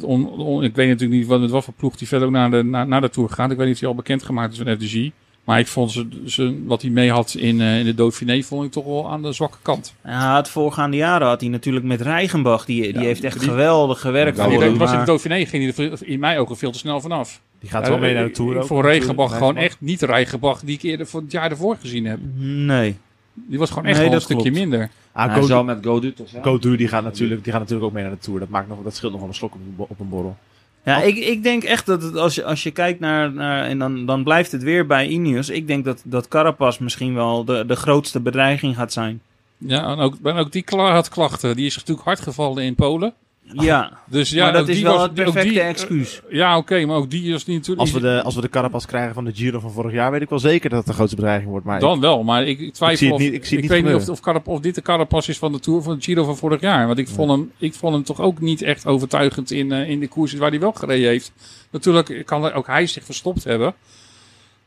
S4: On, on- ik weet natuurlijk niet wat, met wat voor ploeg die verder ook naar de, naar, naar de Tour gaat. Ik weet niet of hij al bekendgemaakt is van FDG. Maar ik vond ze, ze, wat hij mee had in, eh, in de Dauphiné, vond ik toch wel aan de zwakke kant.
S6: Ja, het voorgaande jaren had hij natuurlijk met Reichenbach. Die, die
S4: Ja,
S6: heeft echt
S4: die-
S6: geweldig gewerkt
S5: Ja,
S6: voor
S4: was in de Dauphiné ging hij er in mijn ogen veel te snel vanaf.
S3: Die gaat wel mee naar de Tour
S4: Ik
S3: ook.
S4: vond Regenbach gewoon echt niet Regenbach die ik eerder voor het jaar ervoor gezien heb.
S6: Nee.
S4: Die was gewoon echt
S6: Nee,
S4: een stukje
S6: klopt.
S4: minder.
S3: Ah,
S5: hij zou met Godu toch zijn?
S3: Die gaat, natuurlijk, die gaat natuurlijk ook mee naar de Tour. Dat, maakt nog, dat scheelt nog wel een slok op, op een borrel.
S6: Ja, ik, ik denk echt dat het, als je, als je kijkt naar, naar en dan, dan blijft het weer bij Ineos. Ik denk dat, dat Carapaz misschien wel de, de grootste bedreiging gaat zijn.
S4: Ja, en ook, en ook die had klachten. Die is natuurlijk hard gevallen in Polen.
S6: Ja,
S4: Dus ja,
S6: maar dat is
S4: die
S6: wel
S4: was,
S6: het perfecte
S4: die-
S6: excuus.
S4: Ja, oké, maar ook die is niet natuurlijk.
S3: Als we, de, als we de Carapaz krijgen van de Giro van vorig jaar, weet ik wel zeker dat het de grootste bedreiging wordt. Maar
S4: Dan wel, maar ik, ik twijfel
S3: Ik zie het
S4: of,
S3: niet- ik zie het niet
S4: weet niet of, of, Carap, of dit de Carapaz is van de Tour van de Giro van vorig jaar. Want ik, vond, hem, ik vond hem toch ook niet echt overtuigend in, eh, in de koersen waar hij wel gereden heeft. Natuurlijk kan er ook hij zich verstopt hebben.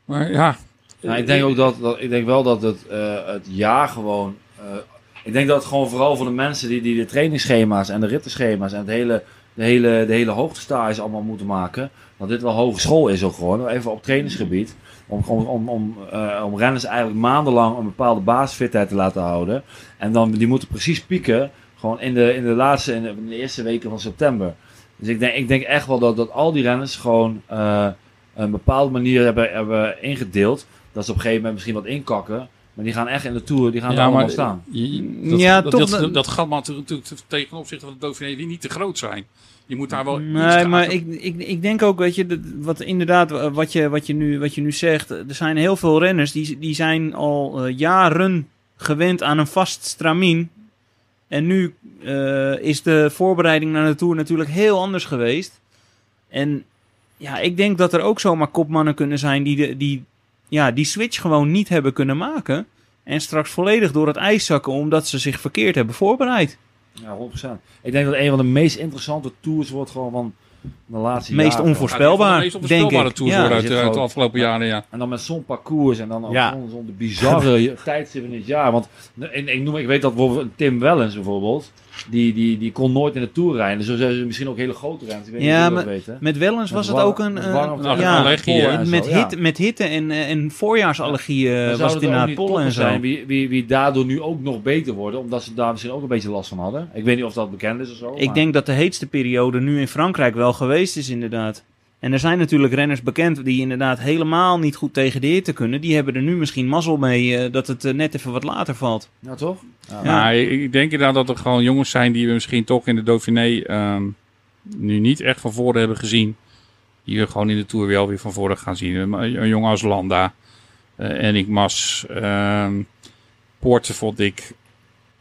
S4: Maar ja.
S5: Ja, ik denk ook dat, dat ik denk wel dat het, eh, het jaar gewoon. Ik denk dat het gewoon vooral voor de mensen die, die de trainingsschema's en de rittenschema's en het hele, de hele, de hele hoogtestages allemaal moeten maken. Dat dit wel hogeschool is ook gewoon. Even op trainingsgebied. Om, om, om, om, eh, om renners eigenlijk maandenlang een bepaalde basisfitheid te laten houden. En dan, die moeten precies pieken. Gewoon in de, in de laatste, in de eerste weken van september. Dus ik denk, ik denk echt wel dat, dat al die renners gewoon eh, een bepaalde manier hebben, hebben ingedeeld. Dat ze op een gegeven moment misschien wat inkakken. Maar die gaan echt in de Tour, die gaan er allemaal staan.
S4: je- dat,
S6: Ja,
S4: dat,
S6: toch
S4: dat, dat gaat maar natuurlijk tegen opzichte van de Dauphiné die niet te groot zijn. Je moet daar wel
S6: Nee, maar ik, ik, ik denk ook, weet je, dat- wat inderdaad, wat je, wat je, nu, wat je nu zegt. Er zijn heel veel renners die, die zijn al eh, jaren gewend aan een vast stramien. En nu eh, is de voorbereiding naar de Tour natuurlijk heel anders geweest. En ja, ik denk dat er ook zomaar kopmannen kunnen zijn die, de, die ja, die switch gewoon niet hebben kunnen maken. En straks volledig door het ijs zakken omdat ze zich verkeerd hebben voorbereid.
S5: Ja, 100%. Ik denk dat een van de meest interessante tours wordt gewoon van de laatste
S6: Meest
S5: jaren.
S6: onvoorspelbaar.
S4: Ja, de meest onvoorspelbare
S6: denk ik.
S4: tours
S6: Ja,
S4: worden uit, de afgelopen jaren, ja.
S5: En dan met zo'n parcours en dan ook
S3: Ja.
S5: zo'n bizarre tijdstip in het jaar. Want ik, ik, noem, ik weet dat bijvoorbeeld Tim Wellens bijvoorbeeld, die, die, die kon nooit in de Tour rijden. Zo zijn ze misschien ook hele grote renners. Ik weet
S6: Ja,
S5: niet of je
S6: maar-
S5: weten.
S6: Met Wellens
S5: Met
S6: was het ook een...
S5: met
S6: eh,
S5: warmte-
S4: Nou,
S6: ja,
S5: en
S6: met,
S5: zo, ja.
S6: hitte, met hitte en, eh, en voorjaarsallergie eh, was het inderdaad
S5: niet
S6: pollen en zo.
S5: zijn wie, wie, wie daardoor nu ook nog beter worden. Omdat ze daar misschien ook een beetje last van hadden. Ik weet niet of dat bekend is of zo.
S6: Ik
S5: maar-
S6: denk dat de heetste periode nu in Frankrijk wel geweest is inderdaad. En er zijn natuurlijk renners bekend die inderdaad helemaal niet goed tegen de hitte kunnen. Die hebben er nu misschien mazzel mee eh, dat het eh, net even wat later valt.
S5: Ja, toch? Ja.
S6: Ja.
S4: Nou, ik ik denk inderdaad dat er gewoon jongens zijn die we misschien toch in de Dauphiné ehm, nu niet echt van voren hebben gezien. Die we gewoon in de Tour wel weer van voren gaan zien. Een, jongen als Landa, eh Ennick Mas, ehm Poorten vond ik.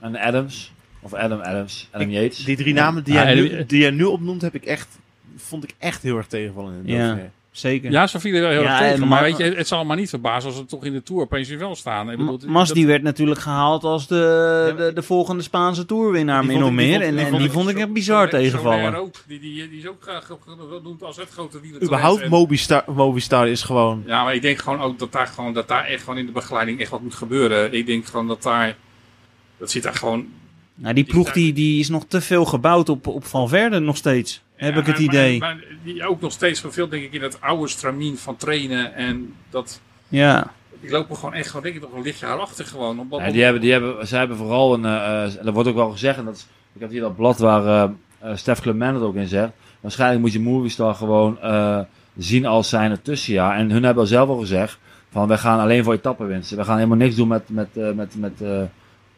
S5: En Adams. Of Adam Adams, Adam Yates.
S3: Die drie namen die, jij
S4: en-
S3: nu, die jij nu opnoemt, heb ik echt, vond ik echt heel erg tegenvallen in
S6: Ja. Zeker.
S4: Ja, ze vielen wel heel
S6: Ja,
S4: erg tegen.
S6: en
S4: Maar
S6: Ma-
S4: weet je, het zal maar niet verbazen als ze toch in de Tour opeens weer wel staan. Ik bedoel,
S6: Ma- Mas
S4: dat-
S6: die werd natuurlijk gehaald als de, de, de volgende Spaanse toerwinnaar,
S3: Die
S6: min
S3: vond
S6: of meer.
S3: vond-
S6: En,
S3: die
S6: en die
S3: vond
S6: vond ik echt bizar tegenvallen.
S4: ook. Die, die, die is ook graag genoemd als het grote wielen.
S3: Überhaupt Mobistar, Mobistar is gewoon...
S4: Ja, maar ik denk gewoon ook dat daar, gewoon, dat daar echt gewoon in de begeleiding echt wat moet gebeuren. Ik denk gewoon dat daar... Dat zit daar gewoon...
S6: Nou, die ploeg die, die is nog te veel gebouwd op, op Valverde nog steeds. Heb
S4: Ja,
S6: ik het
S4: maar-
S6: idee.
S4: Maar, maar die ook nog steeds veel, denk ik, in het oude stramien van trainen. En dat...
S6: ja.
S4: Die lopen gewoon echt gewoon, denk ik, nog een lichtje achter gewoon. Omdat,
S5: Ja, die hebben, die hebben, zij hebben vooral een, eh, eh, dat wordt ook wel gezegd, en dat is, ik heb hier dat blad waar eh eh, Stef Clement het ook in zegt. Waarschijnlijk moet je Movistar gewoon eh, zien als zijn tussenjaar. En hun hebben zelf al gezegd, van wij gaan alleen voor etappenwinsten. We gaan helemaal niks doen met, met, eh, met, met,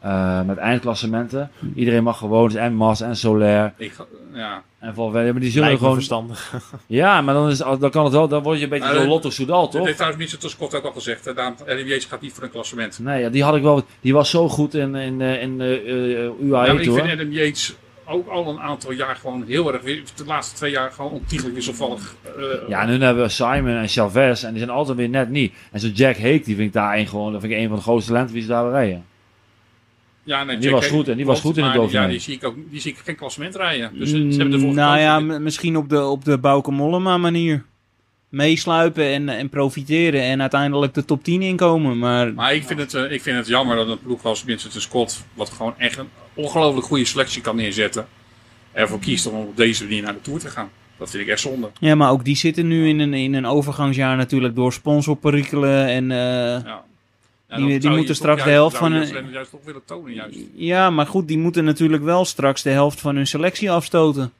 S5: eh, met eindklassementen. Iedereen mag gewoon, dus en Mas en Soler
S4: Ik, ja.
S5: en Valverde, maar die zullen gewoon...
S3: verstandig.
S5: Ja, maar dan, is, dan kan het wel, dan word je een beetje zo Lotto Soudal,
S4: Dat
S5: toch?
S4: heeft trouwens Michel Scott ook al gezegd. hè. Daarom, Adam Yates gaat niet voor een klassement.
S5: Nee, ja, die had ik wel, die was zo goed in, in, eh, in de eh, UAE
S4: Ja, maar ik vind Adam Yates ook al een aantal jaar gewoon heel erg... De laatste twee jaar gewoon ontiegelijk wisselvallig. eh,
S5: Ja, en nu hebben we Simon en Chavez en die zijn altijd weer net niet. En zo Jack Hake, die vind ik daar een gewoon, dat vind ik een van de grootste talenten wie ze daar weer rijden.
S4: Ja, nee,
S5: die was goed en die was goed in het
S4: die- Ja,
S5: Dauphiné.
S4: die zie ik ook die zie ik geen klassement rijden. Dus ze, ze hebben ervoor
S6: nou ja, misschien op de, op de Bauke Mollema manier. Meesluipen en, en profiteren en uiteindelijk de top 10 inkomen. Maar
S4: Maar ik vind, het, eh, ik vind het jammer dat een ploeg als Vincent de Scott... wat gewoon echt een ongelooflijk goede selectie kan neerzetten... ervoor kiest om op deze manier naar de Tour te gaan. Dat vind ik echt zonde.
S6: Ja, maar ook die zitten nu in een, in een overgangsjaar natuurlijk door sponsorperikelen. En, eh,
S4: Ja. Ja,
S6: Die-
S4: je
S6: moeten straks
S4: juist-
S6: de helft van een-
S4: juist toch willen tonen juist.
S6: ja, maar goed, die moeten natuurlijk wel straks de helft van hun selectie afstoten.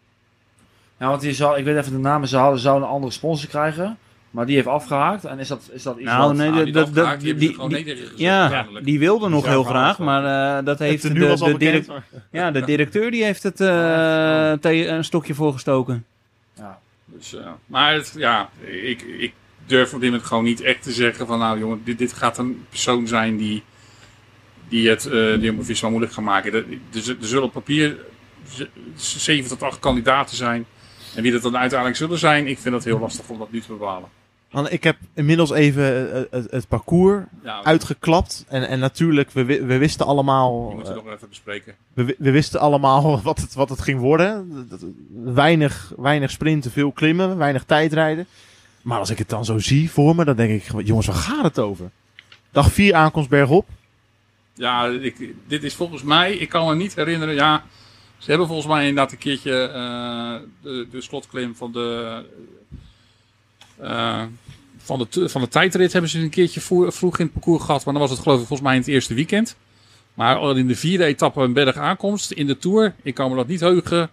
S5: Ja, want die zou, ik weet even de namen, ze hadden, zouden een andere sponsor krijgen. Maar die heeft afgehaakt. En is dat, is dat iets
S6: Nou,
S5: wat...
S6: nee,
S4: Nou,
S6: dat-
S4: die
S6: dat- Ja, die wilde nog heel graag, maar eh, dat heeft
S3: Het
S6: de, direct- ja, de directeur die heeft het eh, een stokje voorgestoken.
S5: Ja.
S4: Dus, eh, maar het, ja, ik, ik durf op dit moment gewoon niet echt te zeggen van nou jongen, dit, dit gaat een persoon zijn die, die het uh, de Jumbo-Visma moeilijk gaat maken. Er, er, zullen op papier zeven tot acht kandidaten zijn. En wie dat dan uiteindelijk zullen zijn, ik vind het heel lastig om dat nu te bepalen.
S3: Ik heb inmiddels even eh, het, het parcours
S4: Ja,
S3: uitgeklapt. En, en natuurlijk, we, we wisten
S4: die
S3: allemaal...
S4: moeten we
S3: eh,
S4: nog even bespreken.
S3: we, we wisten allemaal wat het, wat het ging worden. Dat- dat- Weinig, weinig sprinten, veel klimmen, weinig tijdrijden. Maar als ik het dan zo zie voor me, dan denk ik, jongens, waar gaat het over? Dag 4 aankomst bergop.
S4: Ja, ik, dit is volgens mij, ik kan me niet herinneren, ja, ze hebben volgens mij inderdaad een keertje eh, de, de slotklim van de, eh, van, de, van de tijdrit hebben ze een keertje vroeg in het parcours gehad, maar dan was het geloof ik volgens mij in het eerste weekend. Maar in de vierde etappe een berg aankomst in de Tour, ik kan me dat niet heugen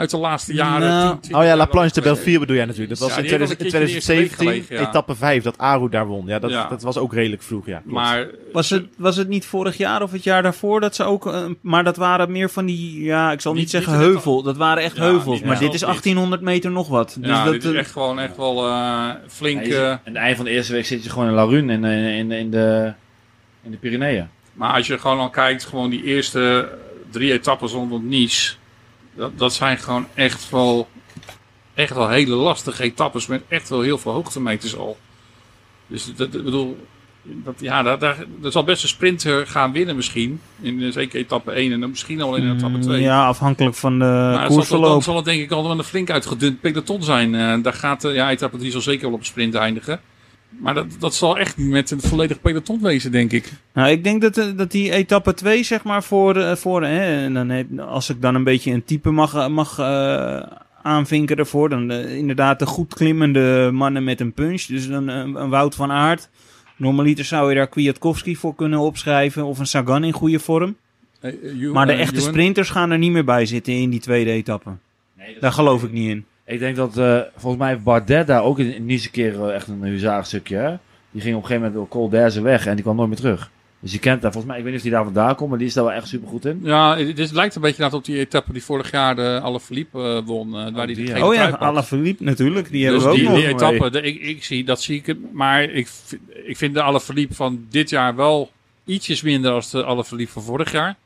S4: uit de laatste jaren.
S6: Nou,
S4: 10, 20
S3: Oh ja, La Planche de Belfier bedoel jij natuurlijk. Dat was
S4: Ja,
S3: in
S4: die heeft
S3: 2000
S4: wel een keertje in de eerste
S3: 2017,
S4: week gelegen, ja.
S3: etappe 5, dat Aru daar won. Ja, dat,
S4: Ja.
S3: dat was ook redelijk vroeg, ja. klopt.
S4: Maar
S6: Was het, was het niet vorig jaar of het jaar daarvoor dat ze ook... eh, maar dat waren meer van die... Ja, ik zal niet,
S4: Niet-
S6: zeggen
S4: niet
S6: heuvel. Dat waren echt
S4: Ja,
S6: heuvels.
S4: niet-
S6: maar
S4: ja,
S6: dit is
S4: niet.
S6: 1800 meter nog wat. Dus
S4: ja,
S6: dat,
S4: dit is
S6: eh,
S4: echt gewoon echt wel eh, flink... Eh,
S5: aan het eind van de eerste week zit je gewoon in La Rune in, in, in, in de, in de Pyreneeën.
S4: Maar als je gewoon al kijkt, gewoon die eerste drie etappes rondom Nice. Dat, dat zijn gewoon echt wel, echt wel hele lastige etappes met echt wel heel veel hoogtemeters al. Dus dat, bedoel, dat, ja, daar, daar, dat zal best een sprinter gaan winnen misschien. In zeker etappe 1 en dan misschien al in etappe 2.
S6: mm, Ja, afhankelijk van de
S4: maar het zal, dan
S6: koersverloop.
S4: zal het denk ik al wel een flink uitgedund peloton zijn. Eh, daar gaat, eh, ja, etappe 3 zal zeker wel op een sprint eindigen. Maar dat, dat zal echt niet met een volledig peloton wezen, denk ik.
S6: Nou, ik denk dat, eh, dat die etappe 2, zeg maar, voor, eh, voor hè, en dan heb, als ik dan een beetje een type mag, eh, mag aanvinken ervoor, dan inderdaad de goed klimmende mannen met een punch. Dus dan eh, een Wout van Aert. Normaliter zou je daar Kwiatkowski voor kunnen opschrijven, of een Sagan in goede vorm. Maar de echte sprinters gaan er niet meer bij zitten in die tweede etappe.
S5: Nee,
S6: Daar geloof ik niet in.
S5: Ik denk dat, eh, volgens mij Bardet daar ook in, in niet eens een keer eh, echt een huzaarstukje. Hè? Die ging op een gegeven moment door Col weg en die kwam nooit meer terug. Dus je kent daar, volgens mij, ik weet niet of hij daar vandaan komt, maar die is daar wel echt super goed in.
S4: Ja, het, het lijkt een beetje inderdaad op die etappe die vorig jaar de Alle Philippe eh, won. eh, waar die
S5: die, ja.
S6: Oh ja. Alaphilippe natuurlijk, die
S4: Dus
S6: hebben we
S4: die,
S6: ook
S4: die
S6: nog.
S4: etappe, de, ik, ik zie, dat zie ik. Maar ik, ik vind de Alle Philippe van dit jaar wel ietsjes minder als de Alle Philippe van vorig jaar.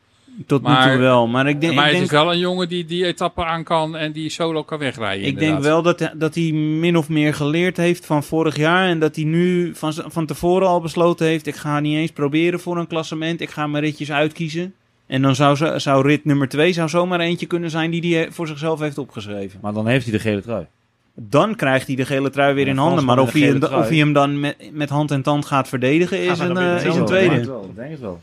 S6: Tot nu
S4: Maar-
S6: toe wel. Maar ik denk,
S4: maar
S6: ik
S4: het
S6: denk,
S4: is wel een jongen die die etappe aan kan en die solo kan wegrijden.
S6: ik denk wel dat, dat hij min of meer geleerd heeft van vorig jaar. En dat hij nu van, van tevoren al besloten heeft... ik ga niet eens proberen voor een klassement. Ik ga mijn ritjes uitkiezen. En dan zou, zou rit nummer 2 zou zomaar eentje kunnen zijn... die hij voor zichzelf heeft opgeschreven.
S5: Maar dan heeft hij de gele trui.
S6: Dan krijgt hij de gele trui weer in handen. Maar of hij, hem, of hij dan met, met hand en tand gaat verdedigen...
S3: Gaat
S6: is een, eh, is een tweede.
S5: Ik denk het wel, ik denk het wel.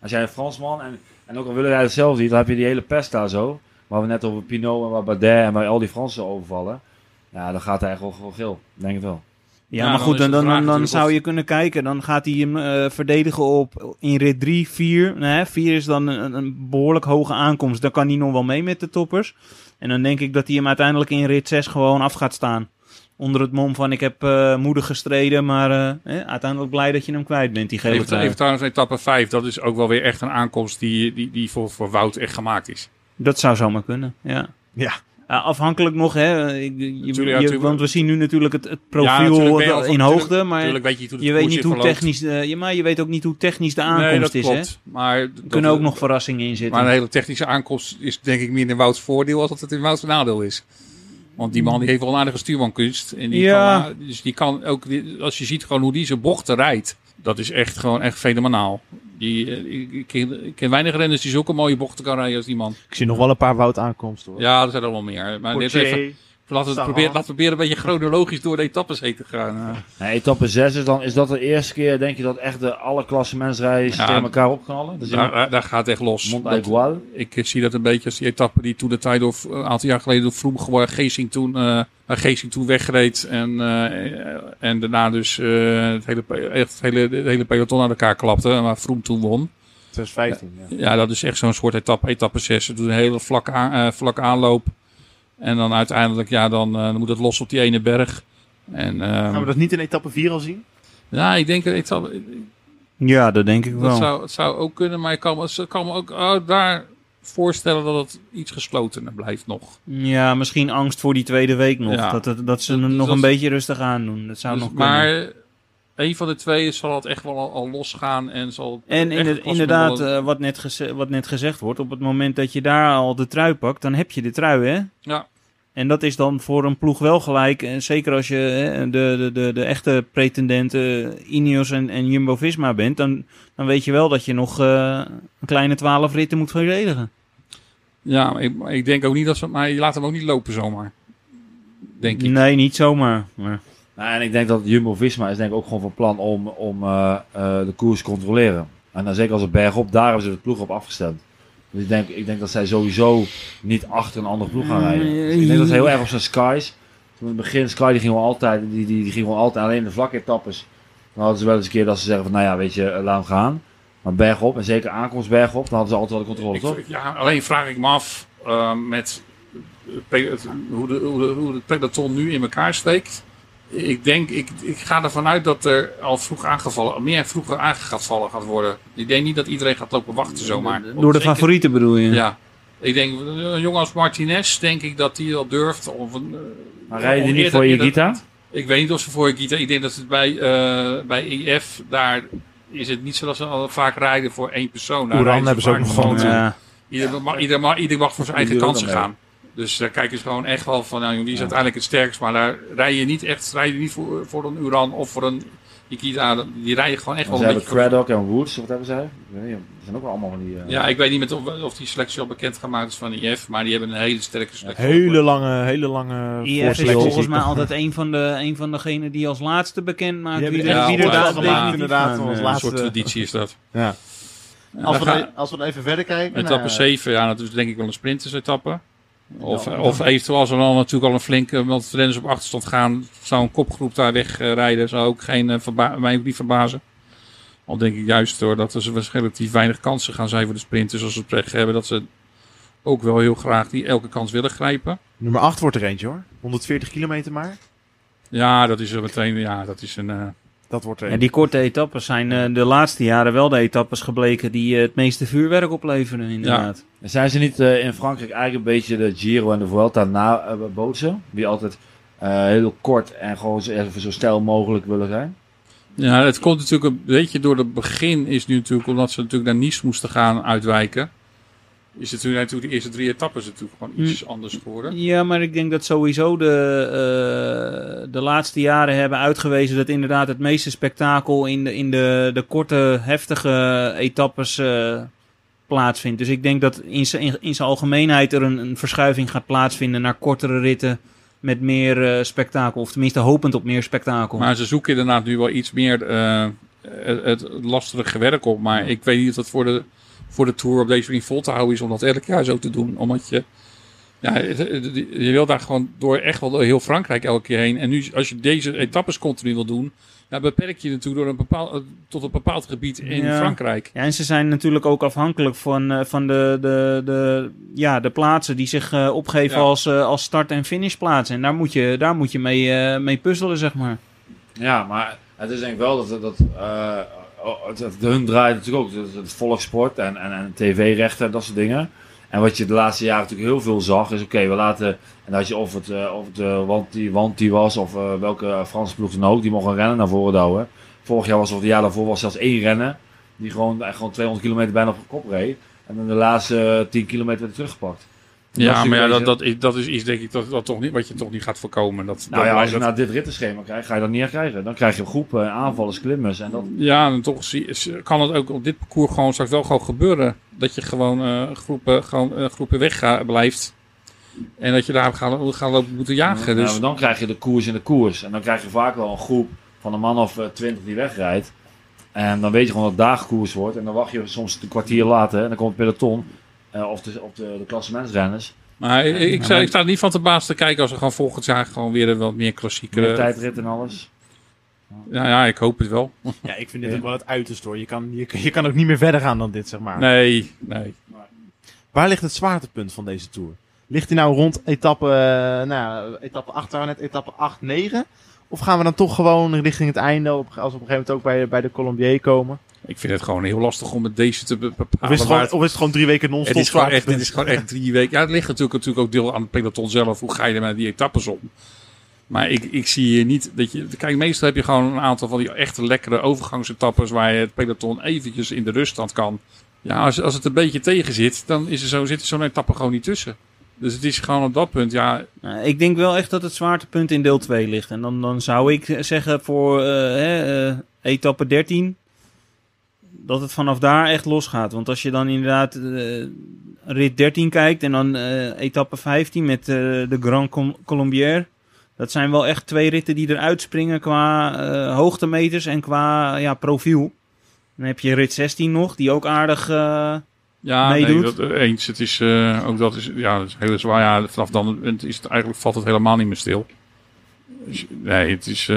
S5: Als jij een Fransman en, en ook al willen wij het zelf niet, dan heb je die hele pest daar zo. Waar we net over Pinot en waar Bardet en waar al die Fransen overvallen. Ja, dan gaat hij echt wel gewoon geel. Denk het wel.
S6: Ja,
S4: Ja,
S6: maar
S4: dan
S6: goed, dan, dan, dan, zou je kunnen kijken. Dan gaat hij hem eh, verdedigen op in rit 3, 4. Nee, 4 is dan een, een behoorlijk hoge aankomst. Dan kan hij nog wel mee met de toppers. En dan denk ik dat hij hem uiteindelijk in rit 6 gewoon af gaat staan. Onder het mom van ik heb eh, moedig gestreden, maar eh, eh, uiteindelijk blij dat je hem kwijt bent, die gele
S4: Even, even trouwens, etappe 5, dat is ook wel weer echt een aankomst die, die, die voor, voor Wout echt gemaakt is.
S6: Dat zou zomaar kunnen, ja.
S3: Ja.
S6: Afhankelijk nog, hè. Ik- Je, je- je- want we zien nu natuurlijk het, het
S4: Ja, natuurlijk
S6: profiel
S4: je
S6: in hoogte, maar
S4: weet je
S6: je weet niet hoe
S4: verloopt.
S6: technisch, eh, ja, maar je weet ook niet hoe technisch de
S4: Nee,
S6: aankomst
S4: dat
S6: is, hè.
S4: klopt. Maar
S6: Er kunnen ook nog verrassingen in zitten.
S4: Maar een hele technische aankomst is denk ik meer in Wouts voordeel als dat het in Wouts nadeel is. Want die man die heeft wel een aardige stuurmankunst. En die
S6: Ja.
S4: kan, dus die kan ook, als je ziet gewoon hoe die zijn bochten rijdt. Dat is echt gewoon echt fenomenaal. Die, eh, ik, ik ken, ik ken weinig renners die zulke mooie bochten kan rijden als die man.
S3: Ik zie nog wel een paar woud aankomsten hoor.
S4: Ja, er zijn er wel meer. Maar dit even, laten, we
S3: Sahan.
S4: proberen, laten we proberen een beetje chronologisch door de etappes heen te gaan. eh.
S5: Nee, etappe 6 is dan, is dat de eerste keer, denk je, dat echt de alle klassementsrijders
S4: Ja,
S5: tegen elkaar opknallen? Dus
S4: daar, daar- daar gaat het echt los. Dat-. Ik eh, zie dat een beetje als die etappe die toen de tijd door een aantal jaar geleden door Vroom geworden Geesing toen, eh waar Geesing toen wegreed en, eh, en daarna dus eh, het, hele, echt het, hele, het hele peloton aan elkaar klapte en waar Vroom toen won.
S3: 2015. Ja.
S4: Ja, dat is echt zo'n soort etappe, etappe 6. Ze doen een hele vlakke, aan, eh, vlakke aanloop en dan uiteindelijk ja, dan, eh, dan moet het los op die ene berg. En, eh,
S3: Gaan we dat niet in etappe 4 al zien?
S4: ja, ik denk dat etappe,
S6: Ja, dat denk ik wel.
S4: dat zou, het zou ook kunnen, maar ik kan, me- kan me ook oh, daar voorstellen dat het iets geslotener blijft nog.
S6: Ja, misschien angst voor die tweede week nog.
S4: Ja.
S6: Dat, het- dat ze hem nog
S4: dat-
S6: een beetje rustig aandoen. Dat zou
S4: Dus-
S6: nog kunnen.
S4: maar een van de twee zal het echt wel al, al losgaan en zal.
S6: En
S4: echt
S6: in
S4: het
S6: inderdaad, eh, wat, net geze- wat net gezegd wordt, op het moment dat je daar al de trui pakt, dan heb je de trui, hè?
S4: Ja.
S6: En dat is dan voor een ploeg wel gelijk. En zeker als je hè, de, de, de, de echte pretendenten Ineos en, en Jumbo-Visma bent, dan, dan weet je wel dat je nog eh, een kleine twaalf ritten moet verdedigen.
S4: Ja, maar ik, maar ik denk ook niet dat ze. Maar je laat hem ook niet lopen zomaar. Denk ik.
S6: Nee, niet zomaar. Maar,
S5: Nou, en ik denk dat Jumbo-Visma is denk ik ook gewoon van plan om, om eh, eh, de koers te controleren. En dan zeker als het bergop, daar hebben ze de ploeg op afgestemd. Dus ik denk, ik denk dat zij sowieso niet achter een andere ploeg gaan rijden.
S6: Mm,
S5: Dus ik denk dat ze heel erg op zijn skies. Toen in het begin, Sky die ging wel altijd, die, die, die ging wel altijd alleen de vlakke etappes. Dan hadden ze wel eens een keer dat ze zeggen van, nou ja, weet je, eh, laat hem gaan. Maar bergop, en zeker aankomst bergop, dan hadden ze altijd wel de controle,
S4: Ik-
S5: toch?
S4: ja, alleen vraag ik me af met hoe, de, hoe, de, hoe het peloton nu in elkaar steekt. Ik denk, ik, ik ga ervan uit dat er al vroeg aangevallen, meer vroeger aangevallen gaat worden. Ik denk niet dat iedereen gaat lopen wachten zomaar.
S6: door de
S4: Zeker-
S6: favorieten bedoel je?
S4: Ja. Ik denk, een jongen als Martinez, denk ik dat hij al durft. Of een, eh,
S5: Maar rijden die niet voor je
S4: eerder-
S5: gita?
S4: Ik weet niet of ze voor Gita. Ik denk dat het bij, eh bij EF, daar is het niet zo dat ze al vaak rijden voor één persoon.
S3: Oeran hebben ze ook nog
S4: gewoon, eh,
S6: Ja.
S4: Ieder, mag, ieder, mag, ieder mag voor zijn eigen
S5: Die
S4: kansen gaan. Dus daar kijken ze gewoon echt wel van, nou, die is uiteindelijk het sterkst. Maar daar rij je niet echt, rij je niet voor, voor een Uran of voor een Nikita. Die rijden gewoon echt wel
S5: ze
S4: een
S5: hebben
S4: beetje... voor-
S5: Craddock en Woods, wat hebben zij? Ik weet niet, Er zijn ook wel allemaal van die... eh,
S4: Ja, ik weet niet met of, of die selectie al bekend gemaakt is van IF, maar die hebben een hele sterke selectie.
S3: Hele lange, hele lange
S6: IF is volgens mij altijd een van, de, een van degenen die als laatste bekend maakt.
S3: Die
S6: Wie,
S3: hebben
S4: echt
S6: wie er
S4: gemaakt,
S3: inderdaad, als
S6: eh,
S4: Een
S3: laatste-
S4: soort traditie is dat.
S3: Ja. Als, we, als we dan even verder kijken.
S4: Etappe
S3: naar-
S4: 7, ja, dat is denk ik wel een sprinters-etappe. Of,
S3: Ja.
S4: of eventueel als er dan natuurlijk al een flinke, want de renners op achterstand gaan, zou een kopgroep daar wegrijden, zou ook geen, eh, verba- mij ook niet verbazen. Al denk ik juist hoor, dat er waarschijnlijk relatief weinig kansen gaan zijn voor de sprinters als ze het pech hebben, dat ze ook wel heel graag die elke kans willen grijpen.
S3: Nummer 8 wordt er eentje hoor. 140 kilometer maar.
S4: Ja, dat is er meteen, ja, dat is een... eh,
S3: Dat wordt er
S6: En die korte etappes zijn eh, de laatste jaren wel de etappes gebleken die eh, het meeste vuurwerk opleveren, inderdaad.
S5: En Zijn ze niet eh, in Frankrijk eigenlijk een beetje de Giro en de Vuelta na eh, bootsen? Die altijd eh, heel kort en gewoon zo, even zo stijl mogelijk willen zijn?
S4: Ja, het komt natuurlijk een beetje door het begin is nu natuurlijk, omdat ze natuurlijk naar Nice moesten gaan uitwijken. is het toen natuurlijk de eerste drie etappes natuurlijk gewoon
S6: Hm.
S4: iets anders geworden.
S6: Ja, maar ik denk dat sowieso de, eh, de laatste jaren hebben uitgewezen dat inderdaad het meeste spektakel in de, in de, de korte, heftige etappes eh, plaatsvindt. Dus ik denk dat in zijn in, in zijn algemeenheid er een, een verschuiving gaat plaatsvinden naar kortere ritten met meer eh, spektakel. Of tenminste hopend op meer spektakel.
S4: Maar ze zoeken inderdaad nu wel iets meer eh, het, het lastige werk op. Maar ik weet niet of dat voor de, voor de Tour op deze manier vol te houden is om dat elk jaar zo te doen. Omdat je, ja, je wil daar gewoon door echt wel door heel Frankrijk elke keer heen. En nu, als je deze etappes continu wil doen, ja, beperk je natuurlijk door een bepaald, tot een bepaald gebied in
S6: Ja.
S4: Frankrijk.
S6: Ja, en ze zijn natuurlijk ook afhankelijk van, eh, van de, de, de, ja, de plaatsen die zich eh, opgeven
S4: Ja.
S6: als, eh, als start- en finishplaatsen. En daar moet je, daar moet je mee, eh, mee puzzelen, zeg maar.
S5: Ja, maar het is denk ik wel dat, dat eh, oh, het, hun draait natuurlijk ook het, het volkssport en, en, en tv-rechten en dat soort dingen. En wat je de laatste jaren natuurlijk heel veel zag is, oké, we laten, en dat je of het, eh, of het uh, Wanty, Wanty was of eh, welke Franse ploeg dan ook, die mogen een rennen naar voren douwen. Vorig jaar was of het jaar daarvoor was zelfs één rennen, die gewoon, gewoon 200 kilometer bijna op kop reed. En dan de laatste eh, 10 kilometer werd teruggepakt.
S4: Ja, maar ja, dat,
S5: dat
S4: is, dat is iets denk ik dat, dat toch niet, wat je toch niet gaat voorkomen. Dat,
S5: Nou
S4: dat-
S5: ja, als je
S4: dat-
S5: naar dit rittenschema krijgt, ga je dat niet krijgen. Dan krijg je groepen, aanvallers, klimmers en dat...
S4: Ja, en toch kan het ook op dit parcours gewoon straks wel gewoon gebeuren. Dat je gewoon eh, groepen, gewoon, eh, groepen weg ga- blijft. En dat je daar gaan, gaan lopen moeten jagen.
S5: Ja,
S4: Dus,
S5: maar dan krijg je de koers in de koers. En dan krijg je vaak wel een groep van een man of eh, twintig die wegrijdt. En dan weet je gewoon dat het daagkoers wordt. En dan wacht je soms een kwartier later. En dan komt het peloton. Eh, of de, of de, de klassementsrenners.
S4: maar ik, ik, sta, ik sta er niet van te baas te kijken als we gewoon volgend jaar gewoon weer een wat meer klassieke...
S5: Meer tijdrit en alles.
S4: Ja, ja, ik hoop het wel.
S3: Ja, ik vind dit ook wel het uiterste hoor. Je kan, je, je kan ook niet meer verder gaan dan dit, zeg maar.
S4: Nee, nee.
S3: Waar ligt het zwaartepunt van deze Tour? Ligt hij nou rond etappe, eh, nou, etappe 8, waren net etappe 8, 9? Of gaan we dan toch gewoon richting het einde, als we op een gegeven moment ook bij, bij de Colombier komen?
S4: Ik vind het gewoon heel lastig om met deze te be-
S3: Of
S4: bepalen.
S3: is het gewoon, of is het gewoon drie weken
S4: het,
S3: non-stop
S4: is gewoon echt, dit is gewoon echt drie weken. Ja, het ligt natuurlijk, natuurlijk ook deel aan het peloton zelf. Hoe ga je er met die etappes om? Maar ik, ik zie hier niet dat je. Kijk, meestal heb je gewoon een aantal van die echt lekkere overgangsetappes. waar je het peloton eventjes in de ruststand kan. Ja, als, als het een beetje tegen zit, dan is er zo, zit er zo'n etappe gewoon niet tussen. Dus het is gewoon op dat punt, ja.
S6: Nou, ik denk wel echt dat het zwaartepunt in deel 2 ligt. En dan, dan zou ik zeggen voor eh, hè, eh, etappe 13 dat het vanaf daar echt losgaat. Want als je dan inderdaad eh, rit 13 kijkt en dan eh, etappe 15 met eh, de Grand Col- Colombier. Dat zijn wel echt twee ritten die eruit springen qua hoogtemeters en qua ja, profiel. Dan heb je rit 16 nog, die ook aardig...
S4: Ja, nee,
S6: Meedoet.
S4: dat, eens. Het is, ook dat is, ja, dat is heel zwaar. Ja, vanaf dan is het, eigenlijk valt het helemaal niet meer stil. Dus, nee, het is...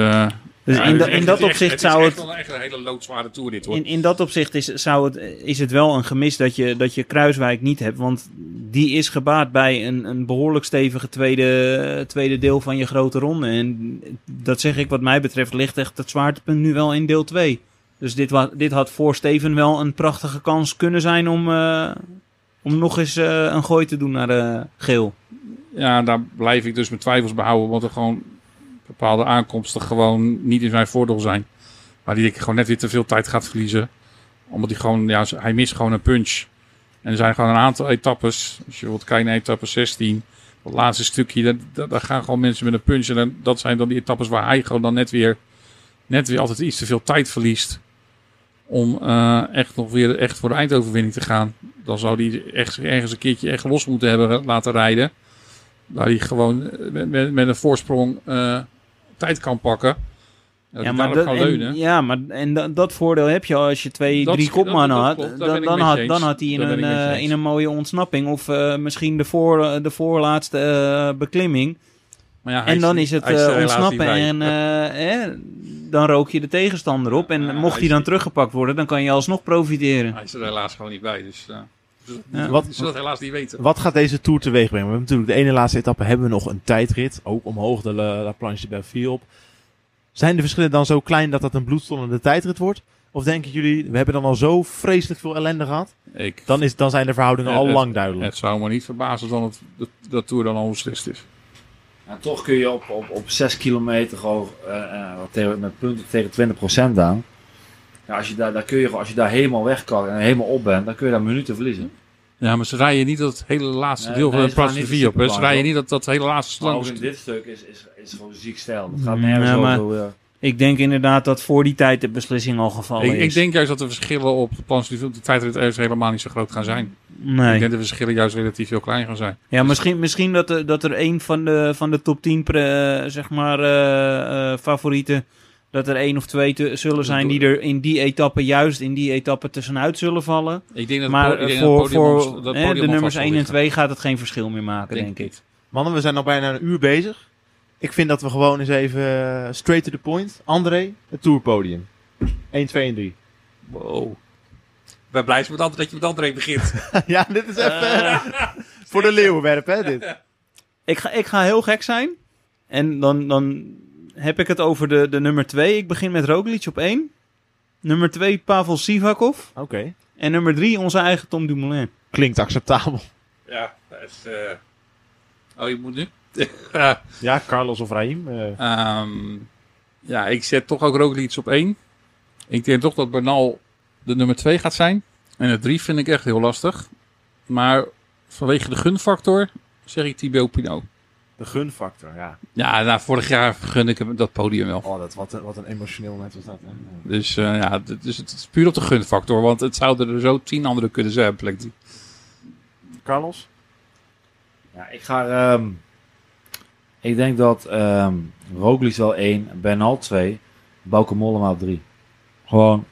S6: dus
S4: ja,
S6: in, da- in dat opzicht
S4: echt-
S6: zou
S4: Het
S6: het...
S4: is echt wel echt een hele loodzware tour dit hoor.
S6: In, in dat opzicht is, zou het, is het wel een gemis dat je, dat je Kruiswijk niet hebt. Want die is gebaat bij een, een behoorlijk stevige tweede, tweede deel van je grote ronde. En dat zeg ik wat mij betreft ligt echt het zwaartepunt nu wel in deel 2. Dus dit, wa, dit had voor Steven wel een prachtige kans kunnen zijn om, eh, om nog eens eh, een gooi te doen naar eh, geel.
S4: Ja, daar blijf ik dus mijn twijfels behouden. Want er gewoon bepaalde aankomsten gewoon niet in zijn voordeel zijn. Maar die ik gewoon net weer te veel tijd gaat verliezen. Omdat hij gewoon, ja, hij mist gewoon een punch. En er zijn gewoon een aantal etappes. Als je bijvoorbeeld kijkt naar etappe 16. Dat laatste stukje, daar gaan gewoon mensen met een punch. En dat zijn dan die etappes waar hij gewoon dan net weer, net weer altijd iets te veel tijd verliest. Om eh, echt nog weer echt voor de eindoverwinning te gaan. Dan zou hij echt ergens een keertje echt los moeten hebben laten rijden. Waar hij gewoon eh, met, een voorsprong eh, tijd kan pakken. Ja,
S6: Ja,
S4: maar dat
S6: en,
S4: leunen.
S6: ja, maar en dat, dat voordeel heb je als je twee,
S4: Dat
S6: drie kopmannen had.
S4: klopt,
S6: Dan, had dan had hij in een, eh, in een mooie ontsnapping. Of eh, misschien de, voor, de voorlaatste eh, beklimming.
S4: Maar ja,
S6: En dan is het eh, ontsnappen en eh, eh, dan rook je de tegenstander op. En mocht
S4: hij
S6: dan teruggepakt worden, dan kan je alsnog profiteren.
S4: Hij is er helaas gewoon niet bij. Dus, eh
S6: Ja.
S3: Wat-
S4: zullen helaas niet weten.
S3: Wat gaat deze Tour teweeg brengen? We hebben natuurlijk de ene laatste etappe hebben we nog een tijdrit. Ook omhoog de La, La Planche de Belleville op. Zijn de verschillen dan zo klein dat dat een bloedstollende tijdrit wordt? Of denken jullie, we hebben dan al zo vreselijk veel ellende gehad?
S4: Ik,
S3: Dan, is, dan zijn de verhoudingen al lang duidelijk.
S4: het zou me niet verbazen dan het, dat, dat Tour dan al beslist is.
S5: En toch kun je op, op, op 6 kilometer gewoon eh, eh, tegen, met punten tegen 20% aan. Ja, als, je daar, daar kun je, als je daar helemaal weg kan en helemaal op bent, dan kun je daar minuten verliezen.
S4: Ja, maar ze rijden niet dat hele laatste
S5: Nee,
S4: deel van de
S5: ze gaan
S4: Place
S5: niet
S4: de
S5: de
S4: Vie op. Ze rijden niet dat, dat hele laatste
S5: Maar ook in dit stuk is, is, is gewoon ziek stijl. Het gaat
S6: Ja,
S5: nergens over. Ja.
S6: Ik denk inderdaad dat voor die tijd de beslissing al gevallen
S4: Ik,
S6: is.
S4: ik denk juist dat de verschillen op de Vie, op de tijdrit helemaal niet zo groot gaan zijn. Ik
S6: Nee.
S4: denk dat de verschillen juist relatief heel klein gaan zijn.
S6: Ja, misschien, misschien dat, er, dat er een van de, van de top 10 pre- eh, zeg maar, eh, eh, favorieten. Dat er één of twee te- zullen zijn die er in die etappe, juist in die etappe tussenuit zullen vallen.
S4: Ik denk dat
S6: Maar
S4: ik
S6: eh,
S4: dat
S6: voor, voor
S4: dat
S6: eh,
S4: podium
S6: de nummers
S4: vast
S6: 1
S4: zal
S6: en 2 gaat het geen verschil meer maken, denk ik.
S4: niet.
S3: Mannen, we zijn al bijna een uur bezig. Ik vind dat we gewoon eens even eh, straight to the point. André, het tourpodium. 1, 2 en 3.
S4: Wow. Ik ben blij met dat, dat je met André begint.
S3: ja, dit is even eh, voor de leeuwenwerp, hè, dit.
S6: Ik ga, ik ga heel gek zijn. En dan, dan heb ik het over de, de nummer 2. Ik begin met Roglic op 1. Nummer 2 Pavel Sivakov.
S3: Oké.
S6: En nummer 3 onze eigen Tom Dumoulin.
S3: Klinkt acceptabel.
S4: ja, dat is... eh, Oh, je moet nu? ja.
S3: Carlos of Raim. eh,
S4: Ehm, ja, ik zet toch ook Roglic op 1. Ik denk toch dat Bernal de nummer 2 gaat zijn. En het 3 vind ik echt heel lastig. Maar vanwege de gunfactor zeg ik Thibaut Pinot.
S3: De gunfactor, ja.
S4: Ja, nou, vorig jaar gun ik hem dat podium wel.
S3: Oh, dat, wat, een, wat een emotioneel moment was dat. Hè?
S4: Dus eh, ja, dus het is puur op de gunfactor. Want het zouden er zo tien andere kunnen zijn. Plek drie.
S3: Carlos?
S5: Ja, ik ga. ehm, ik denk dat Roglic wel 1, Bernal 2, Bauke Mollema op 3. Gewoon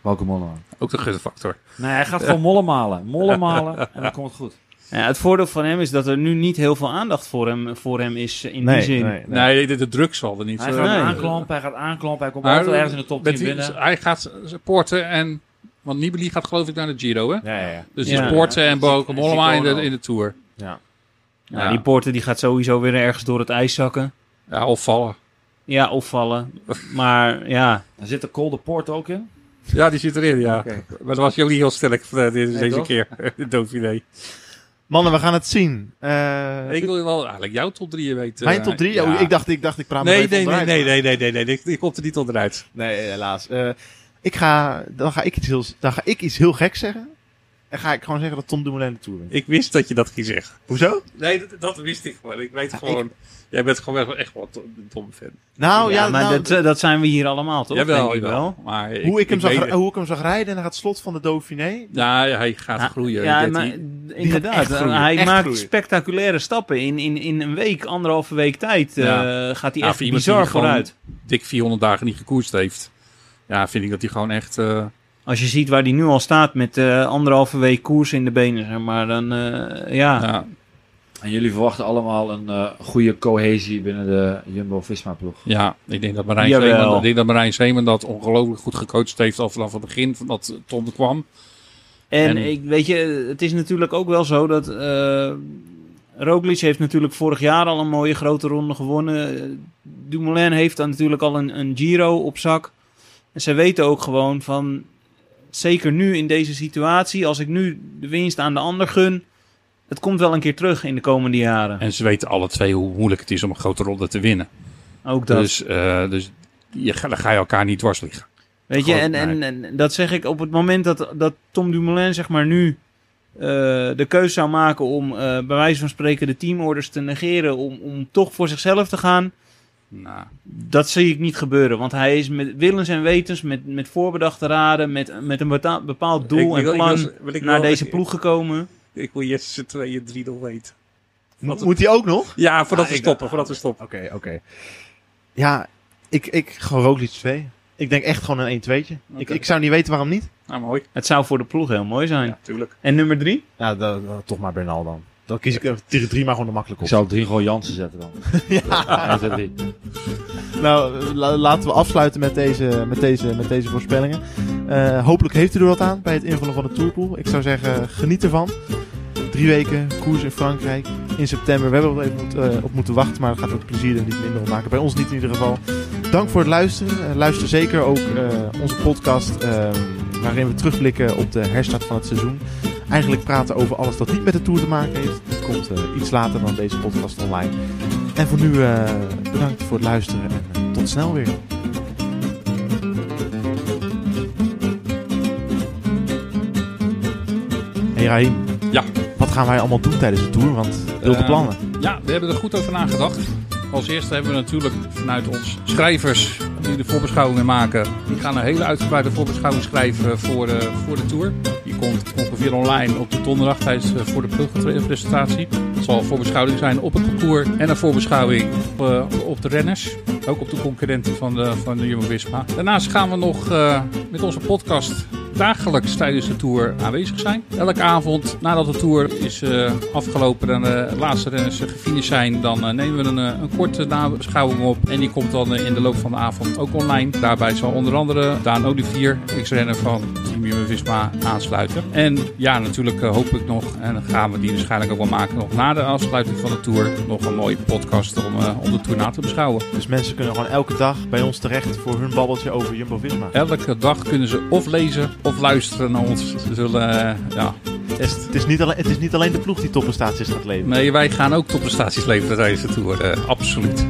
S5: Bauke Mollema.
S4: Ook de gunfactor.
S5: Nee, hij gaat gewoon mollen malen. Mollen malen en dan komt het goed.
S6: Ja, het voordeel van hem is dat er nu niet heel veel aandacht voor hem, voor hem is in die zin.
S4: Nee, de, de druk zal er niet.
S5: Hij
S4: eh,
S5: gaat
S6: Nee.
S5: aanklampen, hij gaat aanklampen, hij komt
S4: Maar,
S5: altijd ergens in de top 10
S4: met die-
S5: binnen.
S4: Hij gaat supporten en... Want Nibali gaat geloof ik naar de Giro, hè?
S3: Ja, ja, ja.
S4: Dus
S6: Ja.
S4: die sporten
S5: Ja,
S4: en
S5: dat
S4: Mollema in de, in de Tour.
S3: ja.
S6: Ja,
S4: Ja.
S6: Die Porter die gaat sowieso weer ergens door het ijs zakken.
S4: Ja, of vallen.
S6: Ja, opvallen. Maar ja,
S5: Er zit de Col de Port ook in.
S4: Ja, die zit erin, ja. Maar dat was jullie heel sterk eh, deze,
S5: Nee,
S4: deze keer. Dauphiné.
S3: Mannen, we gaan het zien. Eh,
S4: Ik wil wel eigenlijk jouw top 3 weten.
S3: mijn top 3?
S4: Ja.
S3: Oh, ik, dacht, ik dacht, ik praat
S4: Nee,
S3: even
S4: nee, nee,
S3: onderuit.
S4: nee, nee, nee, nee, nee. Die komt er niet onderuit.
S3: Nee, helaas. Eh, ik ga, dan, ga ik iets heel, dan ga ik iets heel geks zeggen. En ga ik gewoon zeggen dat Tom Dumoulin de Tour wint.
S4: Ik wist dat je dat ging zeggen.
S3: Hoezo?
S4: Nee, dat, dat wist ik gewoon. Ik weet gewoon... Jij bent gewoon echt, echt wel een domme fan.
S3: Nou ja,
S6: ja, maar
S3: nou,
S6: dat, dat zijn we hier allemaal, toch?
S4: Jawel,
S6: Denk ik wel.
S4: Maar ik,
S3: hoe, ik hem zag, hoe ik hem zag rijden naar het slot van de Dauphiné.
S4: Ja, hij gaat
S6: Ja,
S4: groeien.
S6: Ja, maar inderdaad.
S3: groeien,
S6: hij maakt
S3: groeien.
S6: spectaculaire stappen. In, in, in een week, anderhalve week tijd eh, gaat hij
S4: Ja,
S6: echt bizar vooruit.
S4: dik 400 dagen niet gekoerst heeft. Ja, vind ik dat hij gewoon echt... eh,
S6: Als je ziet waar hij nu al staat met eh, anderhalve week koers in de benen, zeg maar, dan eh, ja.
S4: ja,
S5: En jullie verwachten allemaal een eh, goede cohesie binnen de Jumbo-Visma-ploeg.
S4: ja, ik denk dat Marijn
S6: Jawel.
S4: Zeeman, ik denk dat Marijn Zeeman dat ongelooflijk goed gecoacht heeft al vanaf het begin van dat Tom er kwam.
S6: En,
S4: En-
S6: ik weet je, het is natuurlijk ook wel zo dat eh Roglic heeft natuurlijk vorig jaar al een mooie grote ronde gewonnen. Dumoulin heeft dan natuurlijk al een, een Giro op zak. En ze weten ook gewoon van, zeker nu in deze situatie, als ik nu de winst aan de ander gun, het komt wel een keer terug in de komende jaren.
S4: En ze weten alle twee hoe moeilijk het is om een grote ronde te winnen.
S6: Ook dat.
S4: Dus, eh, dus je, ga- dan ga je elkaar niet dwars liggen.
S6: Weet je, en, en, en dat zeg ik op het moment dat, dat Tom Dumoulin zeg maar nu eh, de keuze zou maken om eh, bij wijze van spreken de teamorders te negeren, om, om toch voor zichzelf te gaan,
S4: Nou,
S6: dat zie ik niet gebeuren. Want hij is met willens en wetens, met, met voorbedachte raden, met, met een bepaald doel
S4: ik- ik
S6: en
S4: wil-
S6: plan
S4: ik wil- wil ik
S6: naar
S4: wel-
S6: deze
S4: ik-
S6: ploeg gekomen.
S4: Ik wil Jesse z'n tweeën 3-0 weten.
S3: Mo- Moet hij ook nog?
S4: Ja, voordat
S3: Ah,
S4: we
S3: ik-
S4: stoppen. Voordat we stoppen.
S3: Oké, oké. Ja, ik, ik gewoon Roglic 2. Ik denk echt gewoon een 1-2'tje. Ik,
S4: Oké.
S3: ik zou niet weten waarom niet.
S4: Nou, mooi.
S6: Het zou voor de ploeg heel mooi zijn.
S4: Ja, tuurlijk.
S6: En nummer drie?
S3: Ja, dan, dan toch maar Bernal dan. Dan kies ik er tegen drie maar gewoon de makkelijk
S5: Ik
S3: op.
S5: zou drie gewoon Jansen zetten dan. ja. zet drie.
S3: Nou, la- laten we afsluiten met deze, met deze, met deze voorspellingen. Eh, hopelijk heeft u er wat aan bij het invullen van de tourpool. Ik zou zeggen, geniet ervan. Drie weken koers in Frankrijk in september. We hebben er wel even moet- eh, op moeten wachten, maar dat gaat het plezier er niet minder op maken. Bij ons niet in ieder geval. Dank voor het luisteren. Eh, luister zeker ook eh, onze podcast eh, waarin we terugblikken op de herstart van het seizoen. Eigenlijk praten over alles dat niet met de Tour te maken heeft. Dat komt eh, iets later dan deze podcast online. En voor nu eh, bedankt voor het luisteren en eh, tot snel weer. Hey Rahim,
S4: Ja.
S3: Wat gaan wij allemaal doen tijdens de Tour? Want wilde
S4: Eh,
S3: plannen.
S4: Ja, we hebben er goed over nagedacht. Als eerste hebben we natuurlijk vanuit ons schrijvers die de voorbeschouwingen maken. Die gaan een hele uitgebreide voorbeschouwing schrijven voor, de voor de Tour. Komt ongeveer online op de donderdag tijdens eh, voor de ploegpresentatie. Het zal een voorbeschouwing zijn op het parcours en een voorbeschouwing op, eh, op de renners. Ook op de concurrenten van de, van de Jumbo-Visma. Daarnaast gaan we nog eh, met onze podcast dagelijks tijdens de Tour aanwezig zijn. Elke avond nadat de Tour is eh, afgelopen en de laatste renners uh, gefinished zijn, dan eh, nemen we een, eh, een korte nabeschouwing op. En die komt dan eh, in de loop van de avond ook online. Daarbij zal onder andere Daan Olivier, ex-renner van Team Jumbo-Visma, aansluiten. En ja, natuurlijk eh, hoop ik nog, en dan gaan we die waarschijnlijk ook wel maken, nog na de afsluiting van de Tour, nog een mooie podcast om, eh, om de Tour na te beschouwen.
S3: Dus mensen kunnen gewoon elke dag bij ons terecht voor hun babbeltje over Jumbo-Visma.
S4: Elke dag kunnen ze of lezen of luisteren naar ons. Zullen, eh, ja,
S3: Het, het is niet alleen, het is niet alleen de ploeg die topprestaties gaat leveren.
S4: Nee, wij gaan ook topprestaties leveren tijdens de Tour. absoluut.